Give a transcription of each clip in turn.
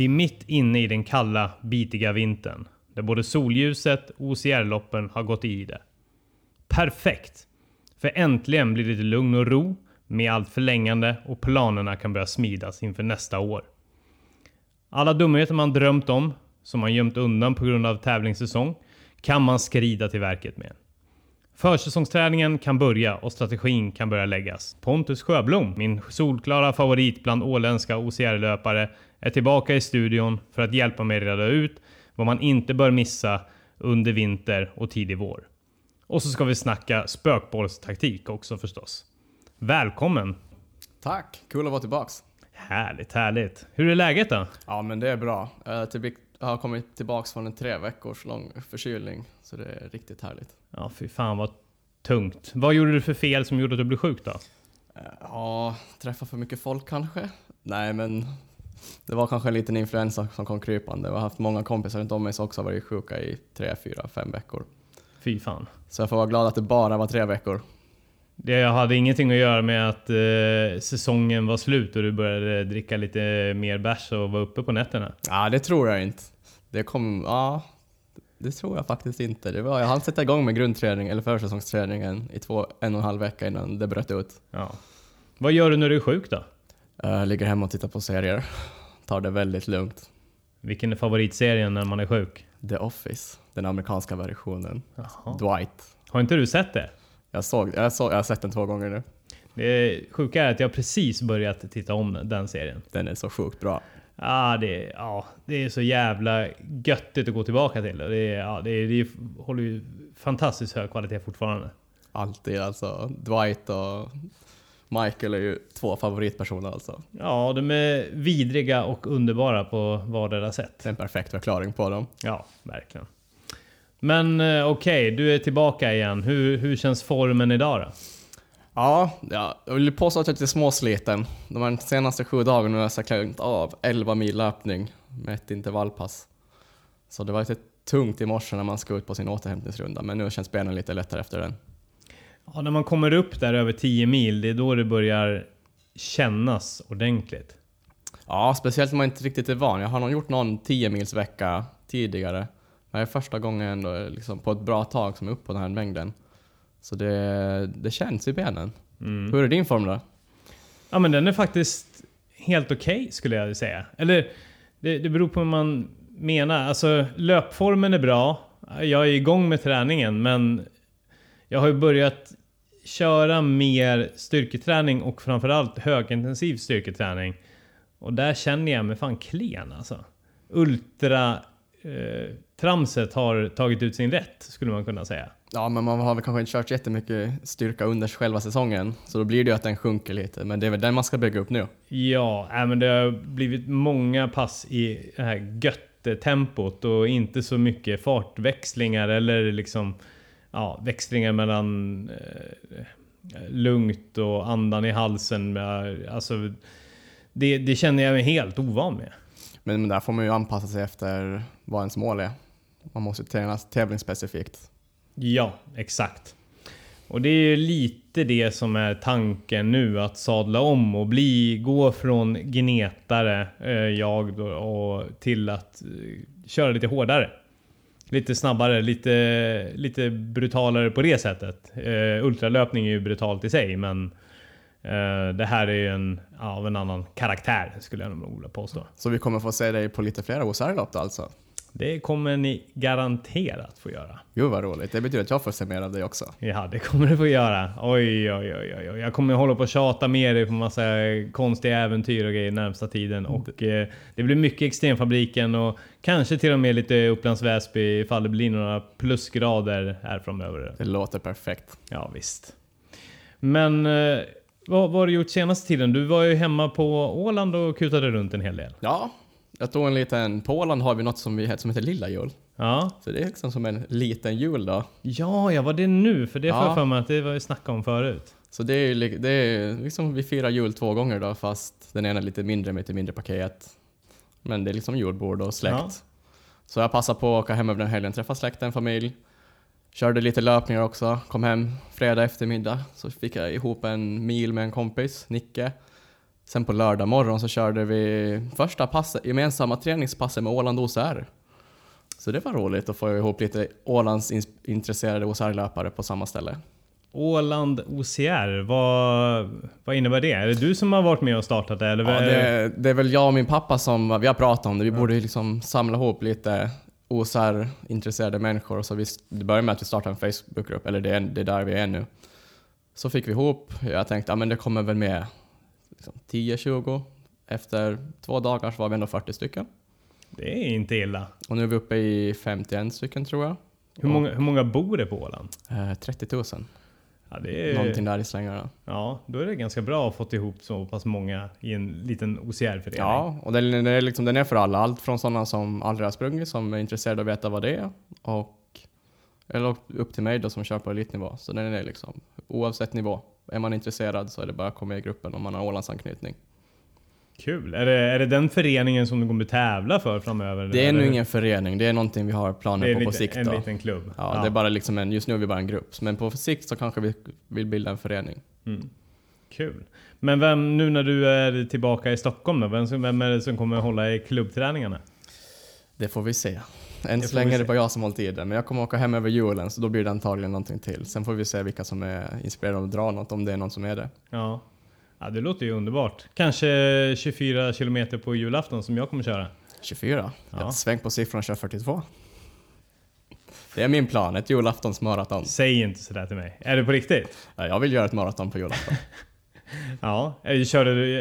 Vi är mitt inne i den kalla, bitiga vintern. Där både solljuset och OCR-loppen har gått i det. Perfekt! För äntligen blir det lite lugn och ro med allt förlängande och planerna kan börja smidas inför nästa år. Alla dumheter man drömt om, som man gömt undan på grund av tävlingssäsong, kan man skrida till verket med. Försäsongsträningen kan börja och strategin kan börja läggas. Pontus Sjöblom, min solklara favorit bland åländska OCR-löpare, är tillbaka i studion för att hjälpa mig reda ut vad man inte bör missa under vinter och tidig vår. Och så ska vi snacka spökbollstaktik också förstås. Välkommen! Tack, kul att vara tillbaks. Härligt, härligt. Hur är läget då? Ja men det är bra. Jag har kommit tillbaks från en tre veckors lång förkylning, så det är riktigt härligt. Ja, fy fan vad tungt. Vad gjorde du för fel som gjorde att du blev sjuk då? Ja, träffa för mycket folk kanske? Nej men det var kanske en liten influensa som kom krypande. Jag har haft många kompisar runt om mig som också varit sjuka i tre, fyra, fem veckor. Fy fan. Så jag får vara glad att det bara var tre veckor. Det hade ingenting att göra med att eh, säsongen var slut och du började dricka lite mer bärs och vara uppe på nätterna? Ja, det tror jag inte. Det kom, ja, det tror jag faktiskt inte. Det var, jag hann sätta igång med grundträning, eller försäsongsträningen, i två, en och en halv vecka innan det bröt ut. Ja. Vad gör du när du är sjuk då? Jag ligger hemma och tittar på serier. Tar det väldigt lugnt. Vilken är favoritserien när man är sjuk? The Office, den amerikanska versionen. Jaha. Dwight. Har inte du sett det? Jag, såg, jag, såg, jag har sett den två gånger nu. Det sjuka är att jag precis börjat titta om den serien. Den är så sjukt bra. Ja, det, ja, det är så jävla göttigt att gå tillbaka till. Det, ja, det, det håller ju fantastiskt hög kvalitet fortfarande. Alltid alltså. Dwight och Michael är ju två favoritpersoner alltså. Ja, de är vidriga och underbara på vardera sätt. En perfekt förklaring på dem. Ja, verkligen. Men eh, okej, okay, du är tillbaka igen. Hur, hur känns formen idag då? Ja, ja, jag vill påstå att jag är lite småsliten. De senaste sju dagarna har jag klarat av 11 mil löpning med ett intervallpass. Så det var lite tungt i morse när man ska ut på sin återhämtningsrunda, men nu känns benen lite lättare efter den. Ja, när man kommer upp där över 10 mil, det är då det börjar kännas ordentligt. Ja, speciellt när man inte riktigt är van. Jag har nog gjort någon 10 mils vecka tidigare. Det är första gången liksom på ett bra tag som är uppe på den här mängden. Så det, det känns i benen. Mm. Hur är din form då? Ja men den är faktiskt helt okej okay, skulle jag säga. Eller det, det beror på hur man menar. Alltså löpformen är bra. Jag är igång med träningen men jag har ju börjat köra mer styrketräning och framförallt högintensiv styrketräning. Och där känner jag mig fan klen alltså. Ultra eh, tramset har tagit ut sin rätt skulle man kunna säga. Ja, men man har väl kanske inte kört jättemycket styrka under själva säsongen, så då blir det ju att den sjunker lite. Men det är väl den man ska bygga upp nu. Ja, äh, men det har blivit många pass i det här göttetempot och inte så mycket fartväxlingar eller liksom ja, växlingar mellan eh, lugnt och andan i halsen. Alltså, det, det känner jag mig helt ovan med. Men, men där får man ju anpassa sig efter vad ens mål är. Man måste träna tävlingsspecifikt. Ja, exakt. Och det är ju lite det som är tanken nu, att sadla om och bli, gå från gnetare, eh, jag då, och till att eh, köra lite hårdare. Lite snabbare, lite, lite brutalare på det sättet. Uh, ultralöpning är ju brutalt i sig, men uh, det här är ju en, av en annan karaktär, skulle jag nog vilja påstå. Så vi kommer få se dig på lite fler OSR-lopp alltså? Det kommer ni garanterat få göra. Gud vad roligt. Det betyder att jag får se mer av dig också. Ja, det kommer du få göra. Oj, oj, oj, oj. Jag kommer hålla på och tjata med dig på massa konstiga äventyr och grejer närmsta tiden. Och eh, det blir mycket Extremfabriken och kanske till och med lite Upplands Väsby ifall det blir några plusgrader här framöver. Det låter perfekt. Ja, visst. Men eh, vad, vad har du gjort senaste tiden? Du var ju hemma på Åland och kutade runt en hel del. Ja, jag tog en liten, på Åland har vi något som, vi, som heter Lilla Jul. Ja. Så det är liksom som en liten jul då. Ja, ja, var det nu? För det får jag för mig att det var vi snackade om förut. Så det är, det är liksom, vi firar jul två gånger då, fast den ena är lite mindre med ett mindre paket. Men det är liksom julbord och släkt. Ja. Så jag passade på att åka hem över den helgen, träffa släkten, familj. Körde lite löpningar också, kom hem fredag eftermiddag. Så fick jag ihop en mil med en kompis, Nicke. Sen på lördag morgon så körde vi första passet, gemensamma träningspasset med Åland OCR. Så det var roligt att få ihop lite Ålands in- intresserade OCR-löpare på samma ställe. Åland OCR, vad, vad innebär det? Är det du som har varit med och startat det? Eller Ja, det, det är väl jag och min pappa som, vi har pratat om det, vi borde ju liksom samla ihop lite OCR-intresserade människor. Så vi, det började med att vi startade en Facebookgrupp, eller det är, det är där vi är nu. Så fick vi ihop, jag tänkte att ja, men det kommer väl med liksom 10-20. Efter två dagar så var vi ändå 40 stycken. det är inte illa. Och nu är vi uppe i 51 stycken tror jag. Hur många, hur många bor det på Åland? Eh, 30 000, Ja, det är, någonting där i slängarna. ja, då är det ganska bra att fått ihop så pass många i en liten OCR-förening. Ja, och den, den, är liksom, den är för alla. Allt från sådana som aldrig har sprungit, som är intresserade av att veta vad det är, och eller upp till mig då som kör på elitnivå. Så den är liksom oavsett nivå. Är man intresserad så är det bara att komma med i gruppen om man har Ålandsanknytning. Kul. Är det, är det den föreningen som du kommer tävla för framöver? Det är eller? nu ingen förening, det är någonting vi har planer på en, på sikt. en Då. liten klubb. Ja, Det är bara liksom en, just nu är vi bara en grupp, men på sikt så kanske vi vill bilda en förening. Mm. Kul. Men vem, nu när du är tillbaka i Stockholm då, vem, vem är det som kommer hålla i klubbträningarna? Det får vi se. Än så länge är det bara jag som håller tiden, men jag kommer åka hem över julen så då blir det antagligen någonting till. Sen får vi se vilka som är inspirerade av att dra något, om det är någon som är det. Ja. ja, det låter ju underbart. Kanske 24 kilometer på julafton som jag kommer köra. 24? Ja. Ja. Sväng på siffran kör 42. Det är min plan, ett julaftonsmaraton. Säg inte sådär till mig. Är det på riktigt? Ja, Jag vill göra ett maraton på julafton. Ja. Är, kör du,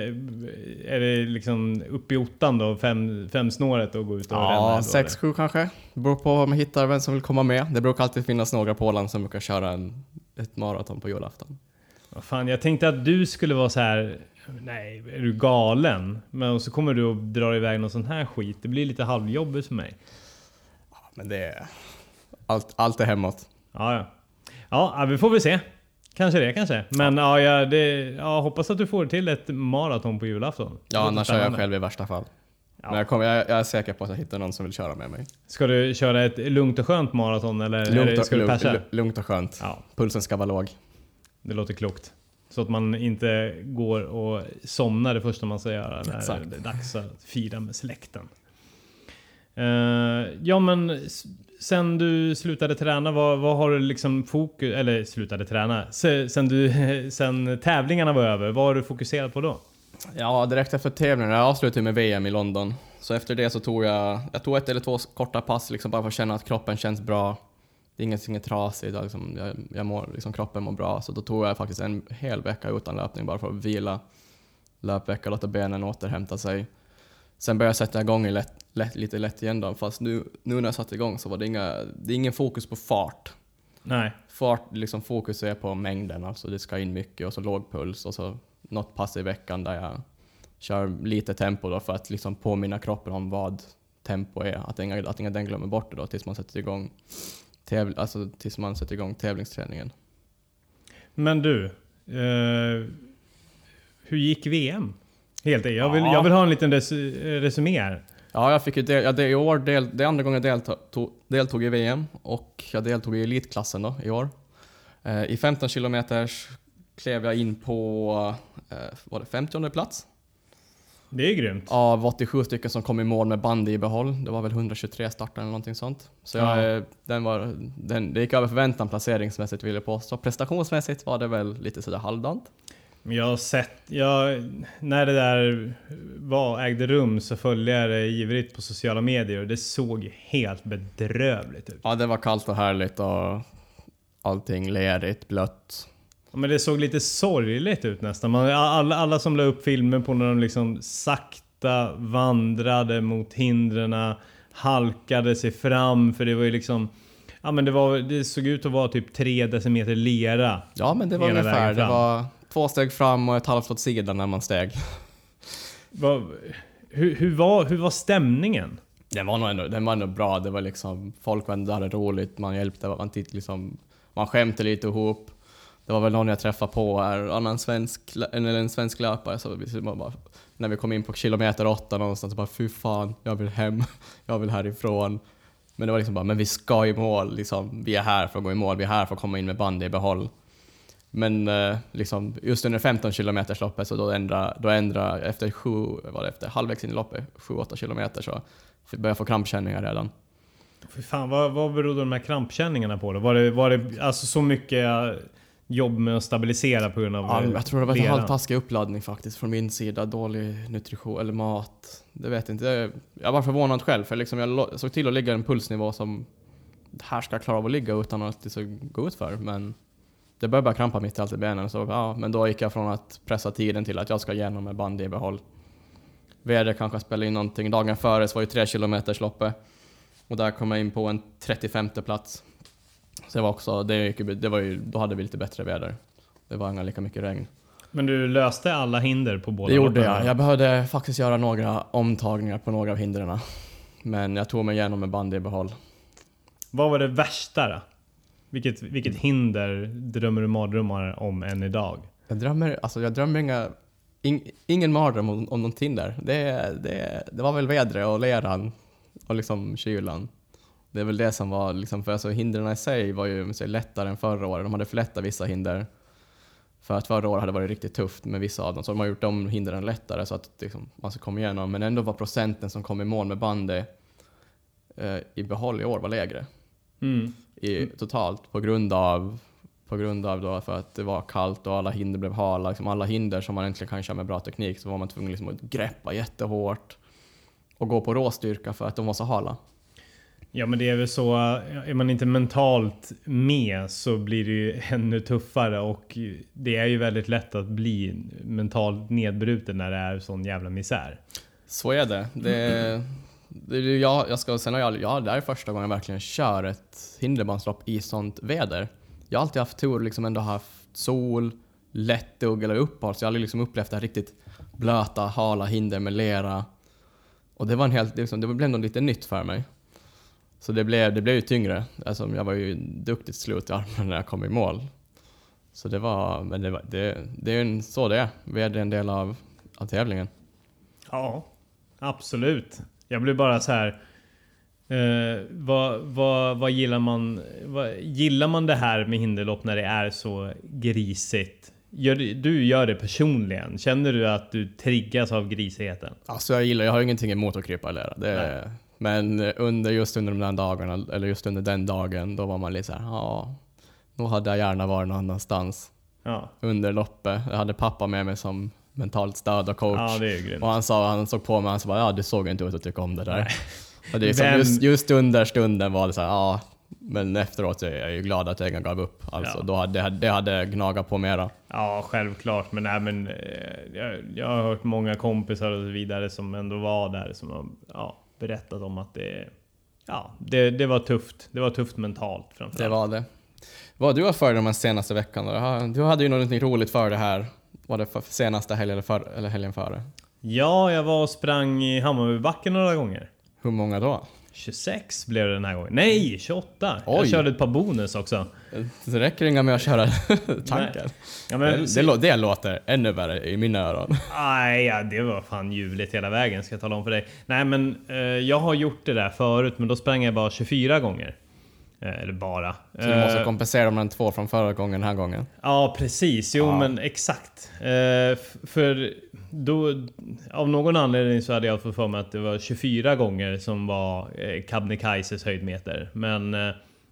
är det liksom upp i ottan då? Fem, fem snåret och gå ut och ränna? Ja, sex, sju kanske. Det beror på om jag hittar vem som vill komma med. Det brukar alltid finnas några på Åland som brukar köra en, ett maraton på julafton. Vad fan, jag tänkte att du skulle vara så här. Nej, är du galen? Men så kommer du och drar iväg någon sån här skit. Det blir lite halvjobbigt för mig. Men det. Allt, allt är hemåt. Ja, ja. Ja, vi får väl se. Kanske det, kanske. Men ja, jag det, ja, hoppas att du får till ett maraton på julafton. Ja, annars kör jag själv i värsta fall. Ja. Men jag, kommer, jag, jag är säker på att jag hittar någon som vill köra med mig. Ska du köra ett lugnt och skönt maraton eller Lugnt och, ska du persa? lugnt och skönt. Ja, Pulsen ska vara låg. det låter klokt. Så att man inte går och somnar det första man ska göra när Exakt. det är dags att fira med släkten. Eh, ja men sen du slutade träna, vad, vad har du liksom fokus, eller slutade träna, sen, du, sen tävlingarna var över, vad har du fokuserat på då? Ja, direkt efter tävlingen. Jag avslutade med VM i London. Så efter det så tog jag, jag tog ett eller två korta pass liksom bara för att känna att kroppen känns bra. Det är ingenting är trasigt, liksom, jag, jag mår, liksom, kroppen mår bra. Så då tog jag faktiskt en hel vecka utan löpning bara för att vila. Löpvecka, låta benen återhämta sig. Sen började jag sätta igång lätt, lätt, lite lätt igen då, fast nu, nu när jag satte igång så var det inga, det är ingen fokus på fart. Nej, Fart, liksom fokus är på mängden, alltså det ska in mycket och så låg puls och så något pass i veckan där jag kör lite tempo då för att liksom påminna kroppen om vad tempo är. Att ingen, att ingen den glömmer bort det då tills man sätter igång, täv, alltså tills man sätter igång tävlingsträningen. men du. Eh, hur gick VM? Helt enkelt. Jag vill, Ja. jag vill ha en liten res, resumé här. Ja, jag fick ju del, ja, det, i år, del, det är andra gången jag deltog, deltog i VM och jag deltog i elitklassen då i år. Eh, I 15 kilometers klev jag in på, eh, var det 50 plats? Det är grymt. av 87 stycken som kom i mål med bandy i behåll. Det var väl 123 startare eller någonting sånt. Så jag, Ja. eh, den var, den, det gick över förväntan placeringsmässigt vill jag påstå. Prestationsmässigt var det väl lite sådär halvdant. Men Jag har sett, jag, när det där var, ägde rum så följde jag det ivrigt på sociala medier och det såg helt bedrövligt ut. Ja, det var kallt och härligt och allting lerigt, blött. Ja, Men det såg lite sorgligt ut nästan. Man, alla, alla som la upp filmer på när de liksom sakta vandrade mot hindren, halkade sig fram för det var ju liksom Ja men det, var, det såg ut att vara typ 3 decimeter lera. Ja, men det var ungefär. Det var två steg fram och ett halvt åt sidan när man steg. Vad- hur, hur, var, hur var stämningen? Den var nog ändå, den var ändå bra. Det var liksom, folk var ändå hade roligt, man hjälpte, man tittade liksom, man skämte lite ihop. Det var väl någon jag träffade på här, annan svensk, eller en svensk löpare, så vi bara, när vi kom in på kilometer åtta någonstans, så bara fy fan, jag vill hem, jag vill härifrån. Men det var liksom bara, men vi ska i mål, liksom, vi är här för att gå i mål, vi är här för att komma in med bandy i behåll. Men eh, liksom, just under 15 km loppet så då ändrar, då ändrar efter sju, var det efter halvvägs in i loppet, 7-8 km så börjar jag få krampkänningar redan. Fy fan, vad, vad berodde de här krampkänningarna på då? Var det, var det alltså så mycket jobb med att stabilisera på grund av Ja, jag tror det var en halvtaskig uppladdning faktiskt från min sida. Dålig nutrition eller mat. Det vet jag inte. Jag, jag var förvånad själv för liksom jag såg till att ligga en pulsnivå som här ska jag klara av att ligga utan att det ska gå ut för. Men det började bara krampa mitt i allt i benen. Så ja, men då gick jag från att pressa tiden till att jag ska igenom med band i behåll. Vädret kanske spelade in någonting. Dagen före så var det 3 km loppet. Och där kom jag in på en 35 plats. Så det var också, det, gick, ju- det var ju, då hade vi lite bättre väder. Det var inte lika mycket regn. Men du löste alla hinder på båda Det gjorde loppen, jag. Jag behövde faktiskt göra några omtagningar på några av hindren. Men jag tog mig igenom med band i behåll. Vad var det värsta då? Vilket, vilket hinder drömmer du mardrömmar om än idag? Jag drömmer, alltså jag drömmer inga, ing, ingen mardröm om, om någonting där. Det, det, det var väl vädret och leran och liksom kylan. Det är väl det som var liksom, för alltså hindren i sig var ju så, lättare än förra året. De hade förlättat vissa hinder. För att förra året hade varit riktigt tufft med vissa av dem, så de har gjort de hindren lättare så att liksom, man ska komma igenom. Men ändå var procenten som kom i mål med bandet eh, i behåll i år var lägre Mm. I, totalt på grund av på grund av då för att det var kallt och alla hinder blev hala. Liksom alla hinder som man egentligen kan köra med bra teknik så var man tvungen liksom att greppa jättehårt och gå på råstyrka för att de var så hala. Ja men det är väl så, är man inte mentalt med så blir det ju ännu tuffare och det är ju väldigt lätt att bli mentalt nedbruten när det är sån jävla misär. Så är det. det, jag, jag ska, sen har jag, ja, det här är första gången jag verkligen kör ett hinderbanslopp i sånt väder. Jag har alltid haft tur liksom ändå haft sol, lätt dugg eller uppehåll så jag har aldrig liksom upplevt det här riktigt blöta, hala hinder med lera. Och det var en helt, liksom, det blev nog lite nytt för mig. Så det blev, det blev ju tyngre. Alltså, jag var ju duktigt slut i armen när jag kom i mål. Så det var, men det, var, det, det är ju en- så det är. Väder är en del av, av tävlingen. Ja, absolut. Jag blir bara så här. Eh, vad, vad, vad gillar man? Vad, gillar man det här med hinderlopp när det är så grisigt? Gör, du gör det personligen. Känner du att du triggas av grisigheten? Alltså jag gillar, jag har ingenting emot att krypa eller det Men under, just under de där dagarna, eller just under den dagen, då var man lite såhär, ja, då hade jag gärna varit någon annanstans. Ja, Under loppet, jag hade pappa med mig som mentalt stöd och coach. ja det är grymt. och han sa, han såg på mig, han sa ja du såg inte ut att tycka om det där. Och det är liksom, Vem- just, just under stunden var det så här, ja, men efteråt är jag ju glad att jag gav upp. Alltså, Ja. då hade, det hade gnagat på mera. Ja, självklart. Men, nej, men eh, jag, jag har hört många kompisar och så vidare som ändå var där som har ja, berättat om att det, ja, det, det var tufft. Det var tufft mentalt framförallt. Det var det. Vad du har för dig de senaste veckan då? Ja, Du hade ju något roligt för det här. Var det för senaste helgen eller, för, eller helgen före? Ja, jag var och sprang i Hammarbybacken några gånger. Hur många då? 26 blev det den här gången. Nej, 28! Jag Oj. körde ett par bonus också. Det räcker inga med att köra tanken. Ja, men, Det, det, det låter ännu värre i mina öron. Nej, ja, det var fan ljuvligt hela vägen ska jag tala om för dig. Nej men eh, jag har gjort det där förut men då sprang jag bara 24 gånger. Eh, eller bara. Så du måste Eh, kompensera med en två från förra gången den här gången. Ja precis, jo Ja. men exakt. Eh, för då, av någon anledning så hade jag fått för mig att det var 24 gånger som var Kebnekaises höjdmeter. Men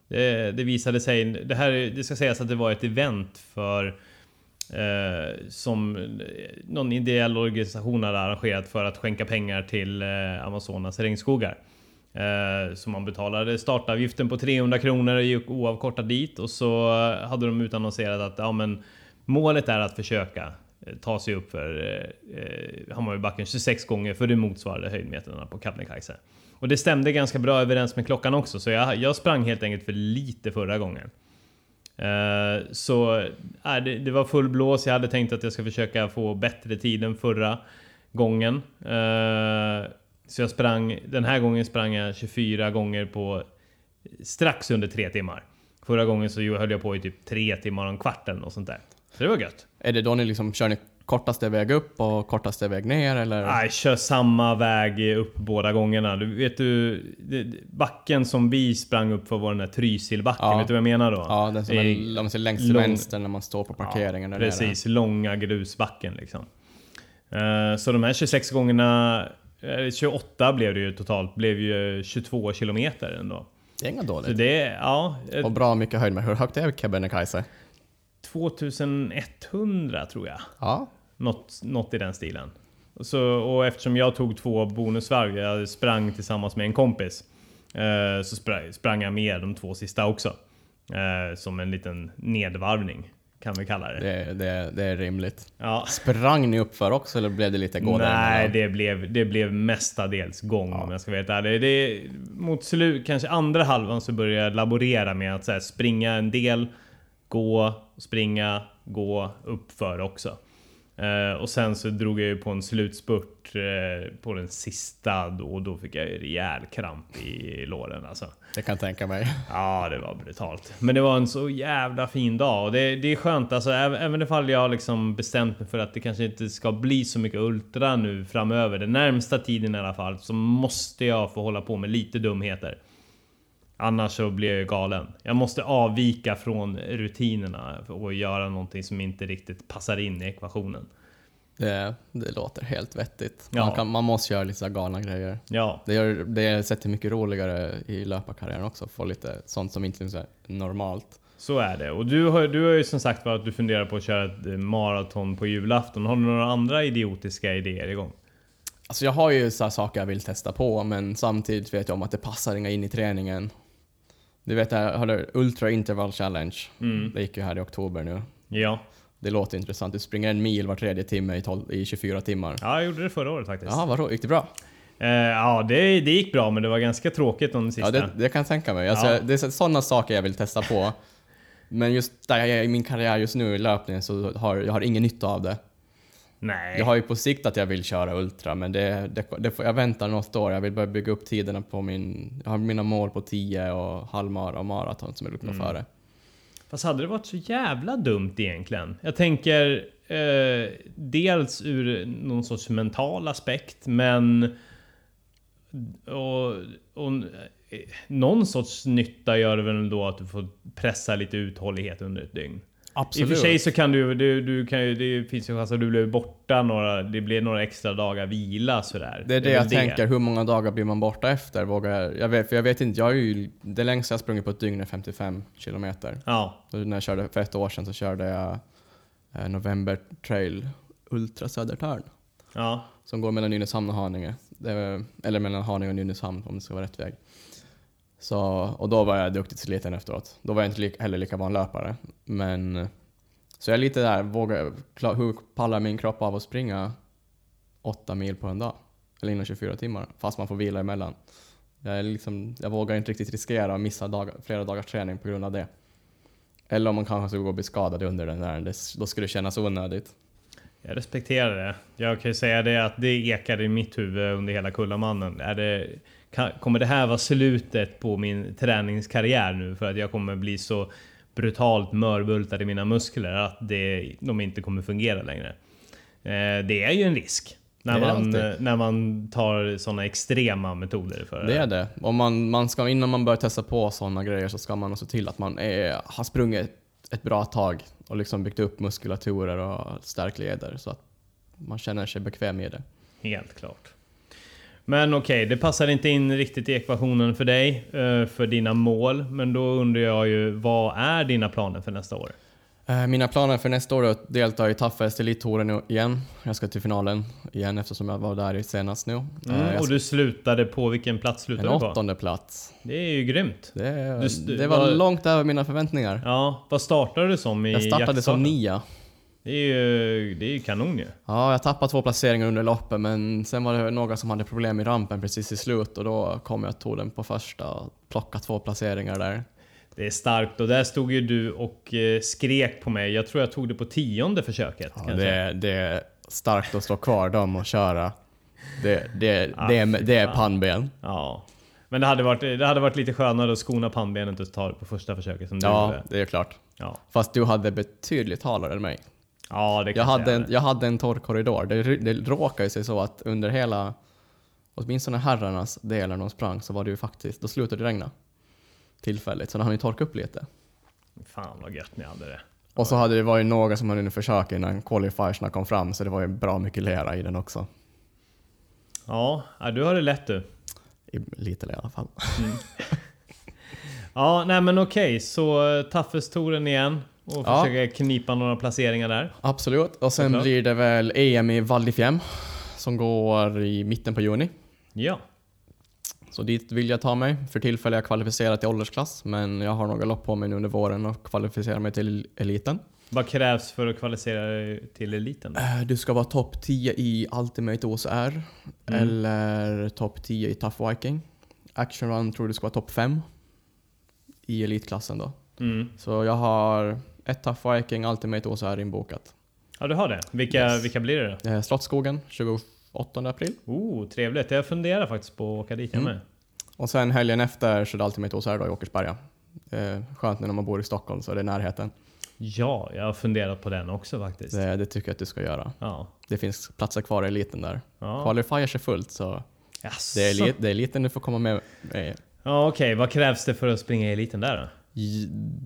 det, det visade sig, det här det ska sägas att det var ett event för eh, som någon ideell organisation hade arrangerat för att skänka pengar till eh, Amazonas regnskogar. Eh, så man betalade startavgiften på 300 kronor och gick oavkortat dit och så eh, hade de utannonserat att ja, men målet är att försöka eh, ta sig upp för eh, Hammarbybacken 26 gånger för det motsvarade höjdmetrarna på Kebnekaise. Och det stämde ganska bra överens med klockan också så jag, jag sprang helt enkelt för lite förra gången. Eh, så det, det var full blås. Jag hade tänkt att jag ska försöka få bättre tid än förra gången. Eh, så jag sprang, den här gången sprang jag 24 gånger på strax under 3 timmar. Förra gången så höll jag på i typ 3 timmar och en kvart eller något sånt där. Så det var gött. Är det då ni liksom kör ni kortaste väg upp och kortaste väg ner eller? Nej, kör samma väg upp båda gångerna. Du vet du, backen som vi sprang upp för var den där Trysilbacken, Ja. vet du vad jag menar då? Ja, den som är, om man ser längst till lång- vänster när man står på parkeringen nere. Precis, långa grusbacken liksom. Eh, Så de här 26 gångerna, 28 blev det ju totalt, blev ju 22 kilometer ändå. Det är inga Så dåligt. det är, ja, eh, Och bra mycket höjd med. Hur högt är Kebnekaise? 2100 tror jag. Ja. Något, något i den stilen. Så, och eftersom jag tog två bonusvarv, jag sprang tillsammans med en kompis. Eh, så sprang, sprang jag med de två sista också. Eh, som en liten nedvarvning, kan vi kalla det. Det, det, det är rimligt. Ja. Sprang ni uppför också eller blev det lite gå Nej, det blev, det blev mestadels gång om jag ska vara helt ärlig. Det, mot slut, kanske andra halvan så började jag laborera med att så här, springa en del, gå, springa, gå uppför också. Eh, och sen så drog jag ju på en slutspurt eh, på den sista då, och då fick jag ju rejäl kramp i låren alltså. Det kan tänka mig. Ja, det var brutalt. Men det var en så jävla fin dag och det, det är skönt alltså. Även, även ifall jag liksom bestämt mig för att det kanske inte ska bli så mycket Ultra nu framöver. Den närmsta tiden i alla fall. Så måste jag få hålla på med lite dumheter. Annars så blir jag ju galen. Jag måste avvika från rutinerna och göra någonting som inte riktigt passar in i ekvationen. Det, det låter helt vettigt. Ja. Man, kan, man måste göra lite så galna grejer. Ja, Det gör det sätter mycket roligare i löparkarriären också. Få lite sånt som inte är normalt. så är det. Och du har, du har ju som sagt var att du funderar på att köra ett eh, maraton på julafton. Har du några andra idiotiska idéer igång? Alltså jag har ju så saker jag vill testa på, men samtidigt vet jag om att det passar inga in i träningen. Du vet, jag hörde Ultra Interval Challenge. Mm. Det gick ju här i oktober nu. Ja. Det låter intressant. Du springer en mil var tredje timme i, 12, i 24 timmar. Ja, jag gjorde det förra året faktiskt. Jaha, vadå? Gick det bra? Eh, ja, det, det gick bra, men det var ganska tråkigt de sista. Ja, det, det kan jag tänka mig. Alltså, Ja. Det är sådana saker jag vill testa på. Men just där jag är i min karriär just nu i löpningen så har jag har ingen nytta av det. Nej. Jag har ju på sikt att jag vill köra Ultra, men det, det, det får, jag väntar något år. Jag vill börja bygga upp tiderna på min... Jag har mina mål på 10 och halvmara och maraton som jag vill uppnå Mm. före. Fast hade det varit så jävla dumt egentligen? Jag tänker eh, dels ur någon sorts mental aspekt, men... Och, och, eh, någon sorts nytta gör det väl då att du får pressa lite uthållighet under ett dygn. Absolut. I och för sig så kan du, du, du kan ju, det finns ju chans att du blir borta några, det blir några extra dagar vila sådär. Det är det väl jag tänker, hur många dagar blir man borta efter? Vågar jag, jag vet, för jag vet inte, jag är ju, det längsta jag sprungit på ett dygn är 55 kilometer. Ja, Så när jag körde för ett år sedan så körde jag eh, November Trail Ultra Södertörn. ja. Som går mellan Nynäshamn och Haninge. Det är, eller mellan Haninge och Nynäshamn om det ska vara rätt väg. Så, och då var jag duktigt sliten efteråt. Då var jag inte li, heller lika van löpare. Men, så jag är lite där, vågar, klar, hur pallar min kropp av att springa åtta mil på en dag? Eller inom 24 timmar, fast man får vila emellan. Jag, är liksom, jag vågar inte riktigt riskera att missa dag, flera dagars träning på grund av det. Eller om man kanske skulle gå och bli skadad under den där, det, då skulle det kännas onödigt. Jag respekterar det. Jag kan ju säga det att det ekade i mitt huvud under hela Kullamannen. Är det, kommer det här vara slutet på min träningskarriär nu? För att jag kommer bli så brutalt mörbultad i mina muskler att det, de inte kommer fungera längre. Eh, det är ju en risk. När man, alltid. eh, när man tar sådana extrema metoder för Det är det. Om man, man ska, innan man börjar testa på sådana grejer så ska man se till att man är, har sprungit ett, bra tag och liksom byggt upp muskulaturer och stärkt leder så att man känner sig bekväm med det. Helt klart. Men okej, det passar inte in riktigt i ekvationen för dig, eh, för dina mål. Men då undrar jag ju, vad är dina planer för nästa år? Eh, Mina planer för nästa år är att delta i Toughest Elite-touren igen. Jag ska till finalen igen eftersom jag var där senast nu. Eh, Mm, jag och ska- du slutade på vilken plats en slutade du på? åttonde plats. Det är ju grymt. Det, det var vad- långt över mina förväntningar. Ja, vad startade du som i Jag startade som jaktstarten? nia. Det är ju, det är ju kanon ju. Ja, jag tappade två placeringar under loppet men sen var det några som hade problem i rampen precis i slut och då kom jag och tog den på första och plockade två placeringar där. Det är starkt och där stod ju du och eh, skrek på mig. Jag tror jag tog det på tionde försöket. Ja, kanske. det, det är starkt att stå kvar dem och köra. Det, det, Ah, det, är, det är pannben. Ja. Men det hade, varit, det hade varit lite skönare att skona pannbenet och ta det på första försöket som du Ja, gjorde. det är klart. Ja. Fast du hade betydligt halare än mig. Ja, det Jag hade, en, jag hade en torr korridor. Det, det råkade ju sig så att under hela, åtminstone herrarnas del när de sprang, så var det ju faktiskt, då slutade det regna. Tillfälligt, så då hann vi torka upp lite. Fan vad gött ni hade det. Och så hade det varit några som hade hunnit försöka innan qualifiersna kom fram, så det var ju bra mycket lera i den också. Ja, du har det lätt du. Lite i alla fall. Ja, nej men okej, så Taffes-touren igen. Och Ja. försöka knipa några placeringar där. Absolut. Och sen Såklart. blir det väl EM i Val som går i mitten på juni. Ja. Så dit vill jag ta mig. För tillfället är jag kvalificerad till åldersklass, men jag har några lopp på mig nu under våren och kvalificera mig till eliten. Vad krävs för att kvalificera dig till eliten? Eh, Du ska vara topp 10 i Ultimate OCR eller topp 10 i Tough Viking. Action Run tror du ska vara topp 5 i elitklassen då. Mm. Så jag har ett Tough Viking Ultimate OCR inbokat. Ja, du har det. Vilka, Yes. vilka blir det då? Eh, Slottsskogen 28 april. Oh, trevligt. Jag funderar faktiskt på att åka dit jag Mm. med. Och sen helgen efter så är det Ultimate OCR då i Åkersberga. Eh, skönt när man bor i Stockholm så är det närheten. Ja, jag har funderat på den också faktiskt. Det, det tycker jag att du ska göra. Ja. Det finns platser kvar i eliten där. Ja. Qualifiers är fullt så Jaså. det är, elit, det är eliten du får komma med. med. Ja, okej. Vad krävs det för att springa i eliten där då?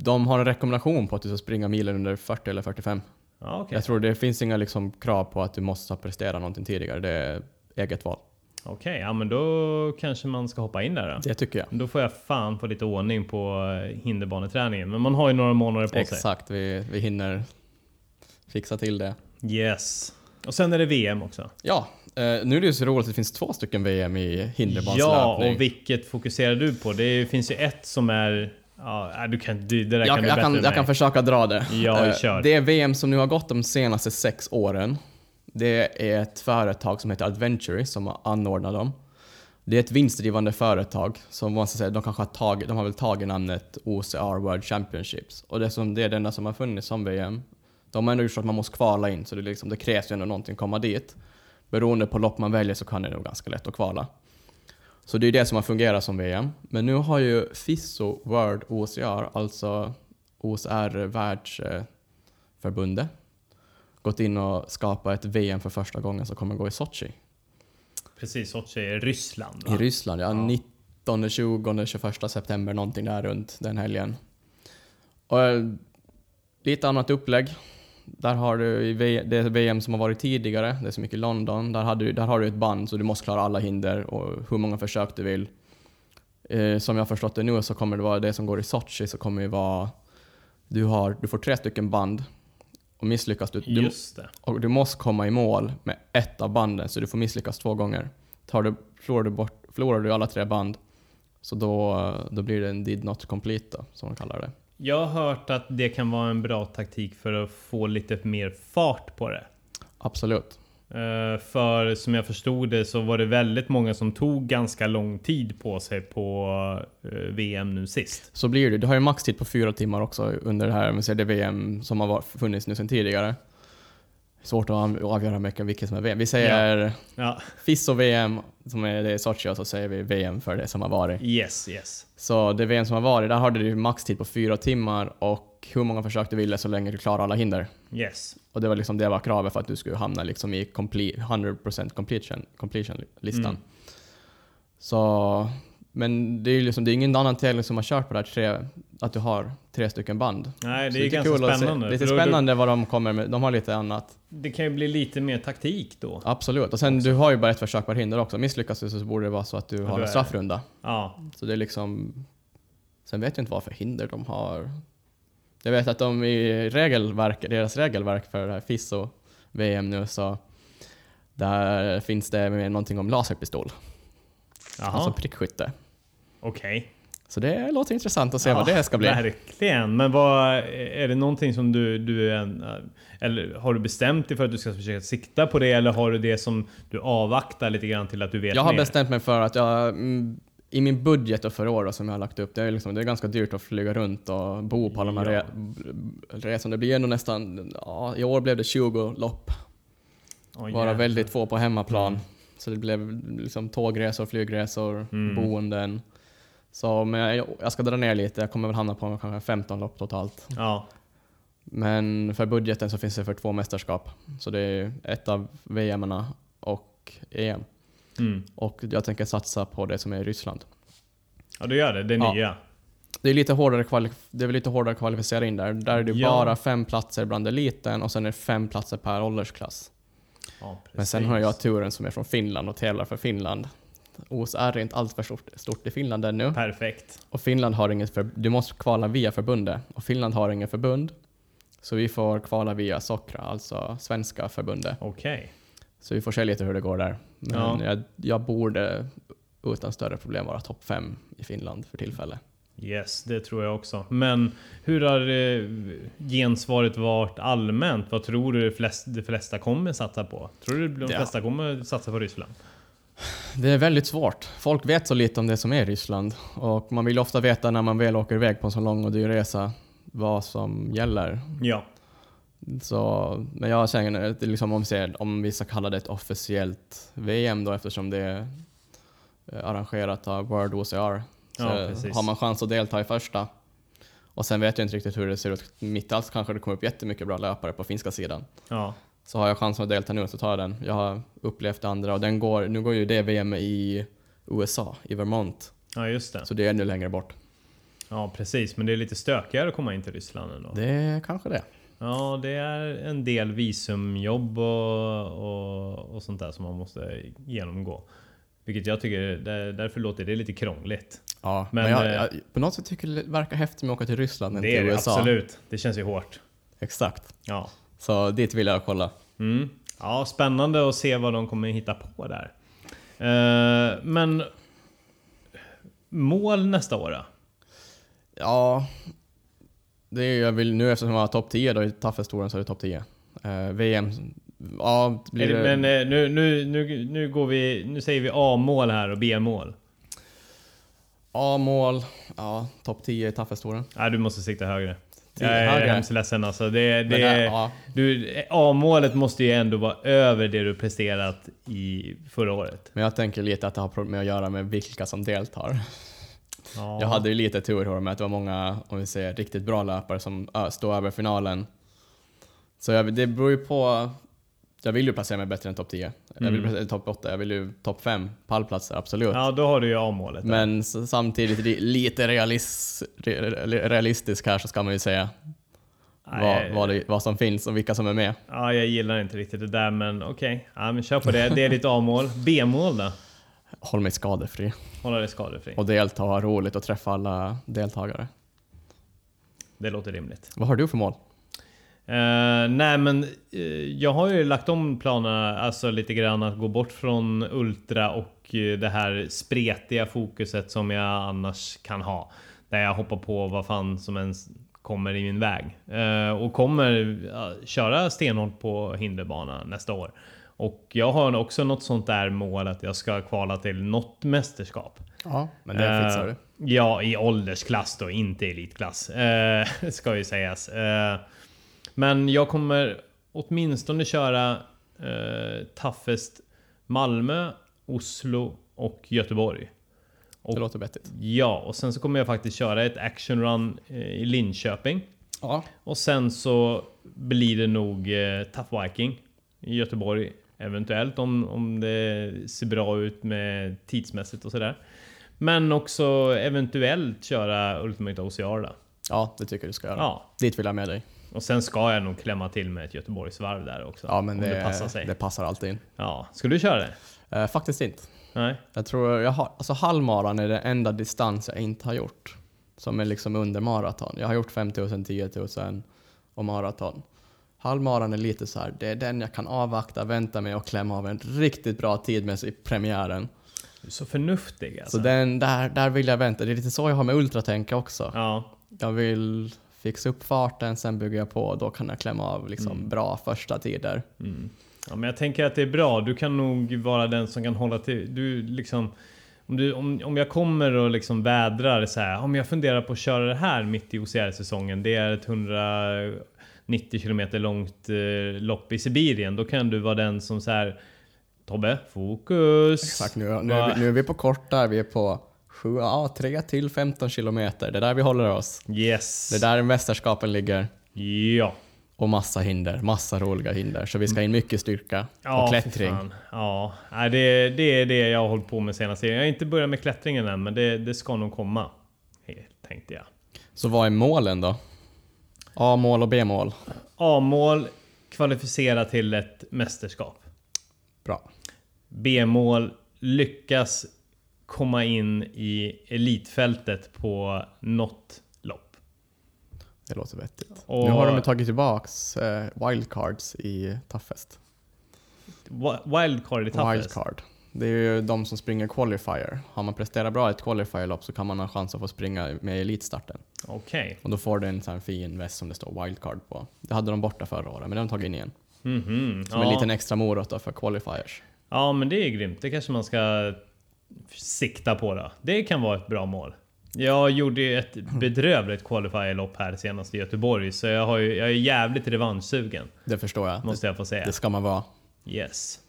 De har en rekommendation på att du ska springa milen under 40 eller 45. Ja, okej. Jag tror det finns inga liksom krav på att du måste ha presterat någonting tidigare. Det är eget val. Okej, ja men då kanske man ska hoppa in där då. Det tycker jag. Då får jag fan få lite ordning på eh, hinderbaneträningen. Men man har ju några månader på sig. Exakt, vi, vi hinner fixa till det. Yes. Och sen är det VM också. Ja, eh, nu är det ju så roligt att det finns två stycken VM i Ja, hinderbanslöpning. och vilket fokuserar du på? Det finns ju ett som är... Ja, nej, du kan, det där jag, kan du jag, bättre kan, än jag mig. kan försöka dra det. Ja, Eh, kör. Det är VM som nu har gått de senaste sex åren. Det är ett företag som heter Adventury som har anordnat dem. Det är ett vinstdrivande företag som ska säga, de kanske har tagit, de har väl tagit namnet OCR World Championships. Och det, är som, det är det enda som har funnits som VM. De har ändå gjort så att man måste kvala in, så det, liksom, det krävs ju ändå någonting att komma dit. Beroende på lopp man väljer så kan det nog ganska lätt att kvala. Så det är det som har fungerat som VM. Men nu har ju FISO World OCR, alltså OCR världsförbundet, gått in och skapat ett VM för första gången som kommer gå i Sochi. Precis, Sochi är Ryssland va? I Ryssland, ja. Ja. 19, 20, 21 september, någonting där runt den helgen. Och eh, lite annat upplägg. Där har du i det VM som har varit tidigare, det är så mycket i London, där, hade du, där har du ett band så du måste klara alla hinder och hur många försök du vill. Eh, som jag har förstått det nu så kommer det vara det som går i Sochi så kommer det vara du, har, du får tre stycken band och misslyckas du, du, och du måste komma i mål med ett av banden, så du får misslyckas två gånger. Tar du, förlorar, du bort, förlorar du alla tre band, så då, då blir det en did not complete då, som de kallar det. Jag har hört att det kan vara en bra taktik för att få lite mer fart på det. Absolut. Eh, För som jag förstod det så var det väldigt många som tog ganska lång tid på sig på eh, VM nu sist. Så blir det. Du har ju maxtid på fyra timmar också under det här med det VM som har funnits nu sedan tidigare. Svårt att av- avgöra mycket vilket som är VM. Vi säger Ja, FIS och VM, som är det i Sochi, och så säger vi VM för det som har varit. yes, yes. Så det VM som har varit, där hade du maxtid på fyra timmar och hur många försök du ville så länge du klarar alla hinder. Yes. Och det var liksom det var kravet för att du skulle hamna liksom i complete, 100% completion, completion-listan. Mm. Så, men det är ju liksom, det är ingen annan tävling som har kört på det här tre, att du har tre stycken band. Nej, det är lite ganska spännande. Lite spännande vad de kommer med, de har lite annat. Det kan ju bli lite mer taktik då. Absolut. Och sen du har ju bara ett försök per hinder också. Misslyckas du så borde det vara så att du då har är en straffrunda. Ja, Så det är liksom... Sen vet jag inte vad för hinder de har. Jag vet att de i regelverk, deras regelverk för det här FIS och VM nu så där finns det med någonting om laserpistol, jaha, alltså prickskytte. okej. Så det låter intressant att se Ja, vad det ska bli. Verkligen. Men vad, är det någonting som du, du en, Eller har du bestämt dig för att du ska försöka sikta på det? Eller har du det som du avvaktar lite grann till att du vet Jag har mer? bestämt mig för att jag, mm, i min budget och för år då, som jag har lagt upp, det är, liksom, det är ganska dyrt att flyga runt och bo på alla de här resorna. Det blir ändå nästan, ja, i år blev det 20 lopp. Åh, Vara väldigt få på hemmaplan. Mm. Så det blev liksom tågresor, flygresor, Mm. boenden. Så men jag, jag ska dra ner lite, jag kommer väl hamna på kanske 15 lopp totalt. Ja. Men för budgeten så finns det för två mästerskap. Så det är ett av VM och EM. Mm. Och jag tänker satsa på det som är i Ryssland. Ja, du gör det. Det Ja. nya. Det är lite hårdare, kvali- det är lite hårdare in där. Där är det Ja. bara fem platser bland eliten och sen är det fem platser per åldersklass. Ja. Men sen har jag turen som är från Finland och tävlar för Finland. OS är inte allt för stort, stort i Finland ännu. Perfekt. Och Finland har inget för, du måste kvala via förbundet. Och Finland har inget förbund. Så vi får kvala via Sokra, alltså svenska förbundet. Okej. Så vi får se lite hur det går där. Men Ja. jag, jag borde utan större problem vara topp fem i Finland för tillfället. Yes, det tror jag också. Men hur har eh, gensvaret varit allmänt? Vad tror du de flest, de flesta kommer satsa på? Tror du de flesta kommer satsa på Ryssland? Det är väldigt svårt. Folk vet så lite om det som är Ryssland. Och man vill ofta veta när man väl åker iväg på en så lång och dyr resa vad som gäller. Ja. Så, men jag känner liksom om, om vi ska kalla det ett officiellt VM då eftersom det är eh, arrangerat av World OCR. Så Ja, har man chans att delta i första. Och sen vet jag inte riktigt hur det ser ut. Mitt i allt kanske det kommer upp jättemycket bra löpare på finska sidan. Ja. Så har jag chansen att delta nu så tar jag den. Jag har upplevt det andra och den går, nu går ju det VM i USA, i Vermont. ja, just det. Så det är ännu längre bort. Ja, precis. Men det är lite stökigare att komma in till Ryssland ändå. Det är kanske det. Ja, det är en del visumjobb och, och, och sånt där som man måste genomgå. Vilket jag tycker, där- därför låter det lite krångligt. Ja, Men, men, jag, eh, jag, på något sätt tycker det verkar häftigt med att åka till Ryssland än Det är till det USA. absolut. Det känns ju hårt. Exakt. Ja. Så dit vill jag kolla. Mm. Ja, spännande att se vad de kommer hitta på där. Eh, men mål nästa år då? Ja, det är, jag vill nu eftersom jag har topp 10 då i Taffestouren så är det topp 10. Eh, VM, ja, blir det, men eh, nu, nu, nu, nu går vi, nu säger vi A-mål här och B-mål. A-mål, ja, topp 10 i Taffestouren. Nej, du måste sikta högre. Tio Jag är hemskt ledsen alltså. Det, det, där, ja, du, A-målet måste ju ändå vara över det du presterat i förra året. men jag tänker lite att det har med att göra med vilka som deltar. Ja. Jag hade ju lite tur med att det var många, om vi säger riktigt bra löpare som stod över finalen. Så jag, det beror ju på, jag vill ju placera mig bättre än topp 10. Jag vill Mm. topp 8, jag vill ju topp 5 pallplatser, absolut. Ja, då har du ju A-målet. Men samtidigt li- lite realis, re, realistisk här så ska man ju säga vad, Nej, vad, det, vad som finns och vilka som är med. Ja, jag gillar inte riktigt det där, men okej. Ja, men kör på det. Det är ditt A-mål. B-mål då? Håll mig skadefri Hålla dig skadefri. och delta och ha roligt och träffa alla deltagare. Det låter rimligt. Vad har du för mål? Eh, nej men eh, jag har ju lagt om planerna alltså lite grann att gå bort från Ultra och eh, det här spretiga fokuset som jag annars kan ha. Där jag hoppar på vad fan som ens kommer i min väg. Och kommer köra stenhårt på hinderbana nästa år. Och jag har också något sånt där mål att jag ska kvala till något mästerskap. Ja, men det fixar du. Ja, i åldersklass då, inte elitklass. Ska ju sägas. Men jag kommer åtminstone köra eh, Toughest Malmö, Oslo och Göteborg. Och, Det låter vettigt. ja, och sen så kommer jag faktiskt köra ett action run eh, i Linköping. Ja. Och sen så blir det nog eh, Tough Viking i Göteborg. Eventuellt om, om det ser bra ut med tidsmässigt och sådär. Men också eventuellt köra Ultimate OCR då. ja, det tycker jag du ska göra. Ja. Dit vill jag med dig. Och sen ska jag nog klämma till med ett Göteborgsvarv där också. Ja, men om det, det, passar sig. det passar alltid in. Ja. Ska du köra det? Eh, faktiskt inte. Nej? Jag tror jag har, alltså halvmaran är den enda distans jag inte har gjort. Som är liksom under maraton. Jag har gjort 5000, 10 000 och maraton. Halvmaran är lite så här, det är den jag kan avvakta, vänta med och klämma av en riktigt bra tid med i premiären. Du är så förnuftig alltså. Så den, där, där vill jag vänta. Det är lite så jag har med ultratänka också. Ja. Jag vill fixa upp farten, sen bygger jag på och då kan jag klämma av liksom Mm. bra första tider. Mm. Ja, men jag tänker att det är bra. Du kan nog vara den som kan hålla till... Du liksom... Om, du, om, om jag kommer och liksom vädrar så här, om jag funderar på att köra det här mitt i OCR-säsongen. Det är ett 190 km långt eh, lopp i Sibirien. Då kan du vara den som så här, Tobbe, fokus! Exakt, nu, nu, nu är vi på kort där, vi är på 7, ja, 3 till 15 kilometer. Det är där vi håller oss. Yes! Det är där mästerskapen ligger. Ja. Och massa hinder, massa roliga hinder. Så vi ska in mycket styrka Ja, och klättring. Ja, det, det är det jag har hållit på med senaste tiden. Jag har inte börjat med klättringen än, men det, det ska nog komma. Tänkte jag. Så vad är målen då? A-mål och B-mål? A-mål, kvalificera till ett mästerskap. Bra. B-mål, lyckas komma in i elitfältet på något lopp. Det låter vettigt. Och- Nu har de tagit tillbaks eh, wildcards i Toughest. Wi- Wildcard i Toughest. Wildcard. Det är ju de som springer qualifier. Har man presterat bra i ett qualifier-lopp så kan man ha chans att få springa med i elitstarten. Okej. Och då får du en sån fin väst som det står wildcard på. Det hade de borta förra året, men det har de tagit in igen. Mhm. Som Ja. en liten extra morot för qualifiers. ja, men det är grymt. Det kanske man ska sikta på då. Det kan vara ett bra mål. Jag gjorde ju ett bedrövligt qualifier-lopp här senast i Göteborg, så jag, har ju, jag är jävligt revanschsugen. Det förstår jag. Måste jag få säga. Det ska man vara. Yes.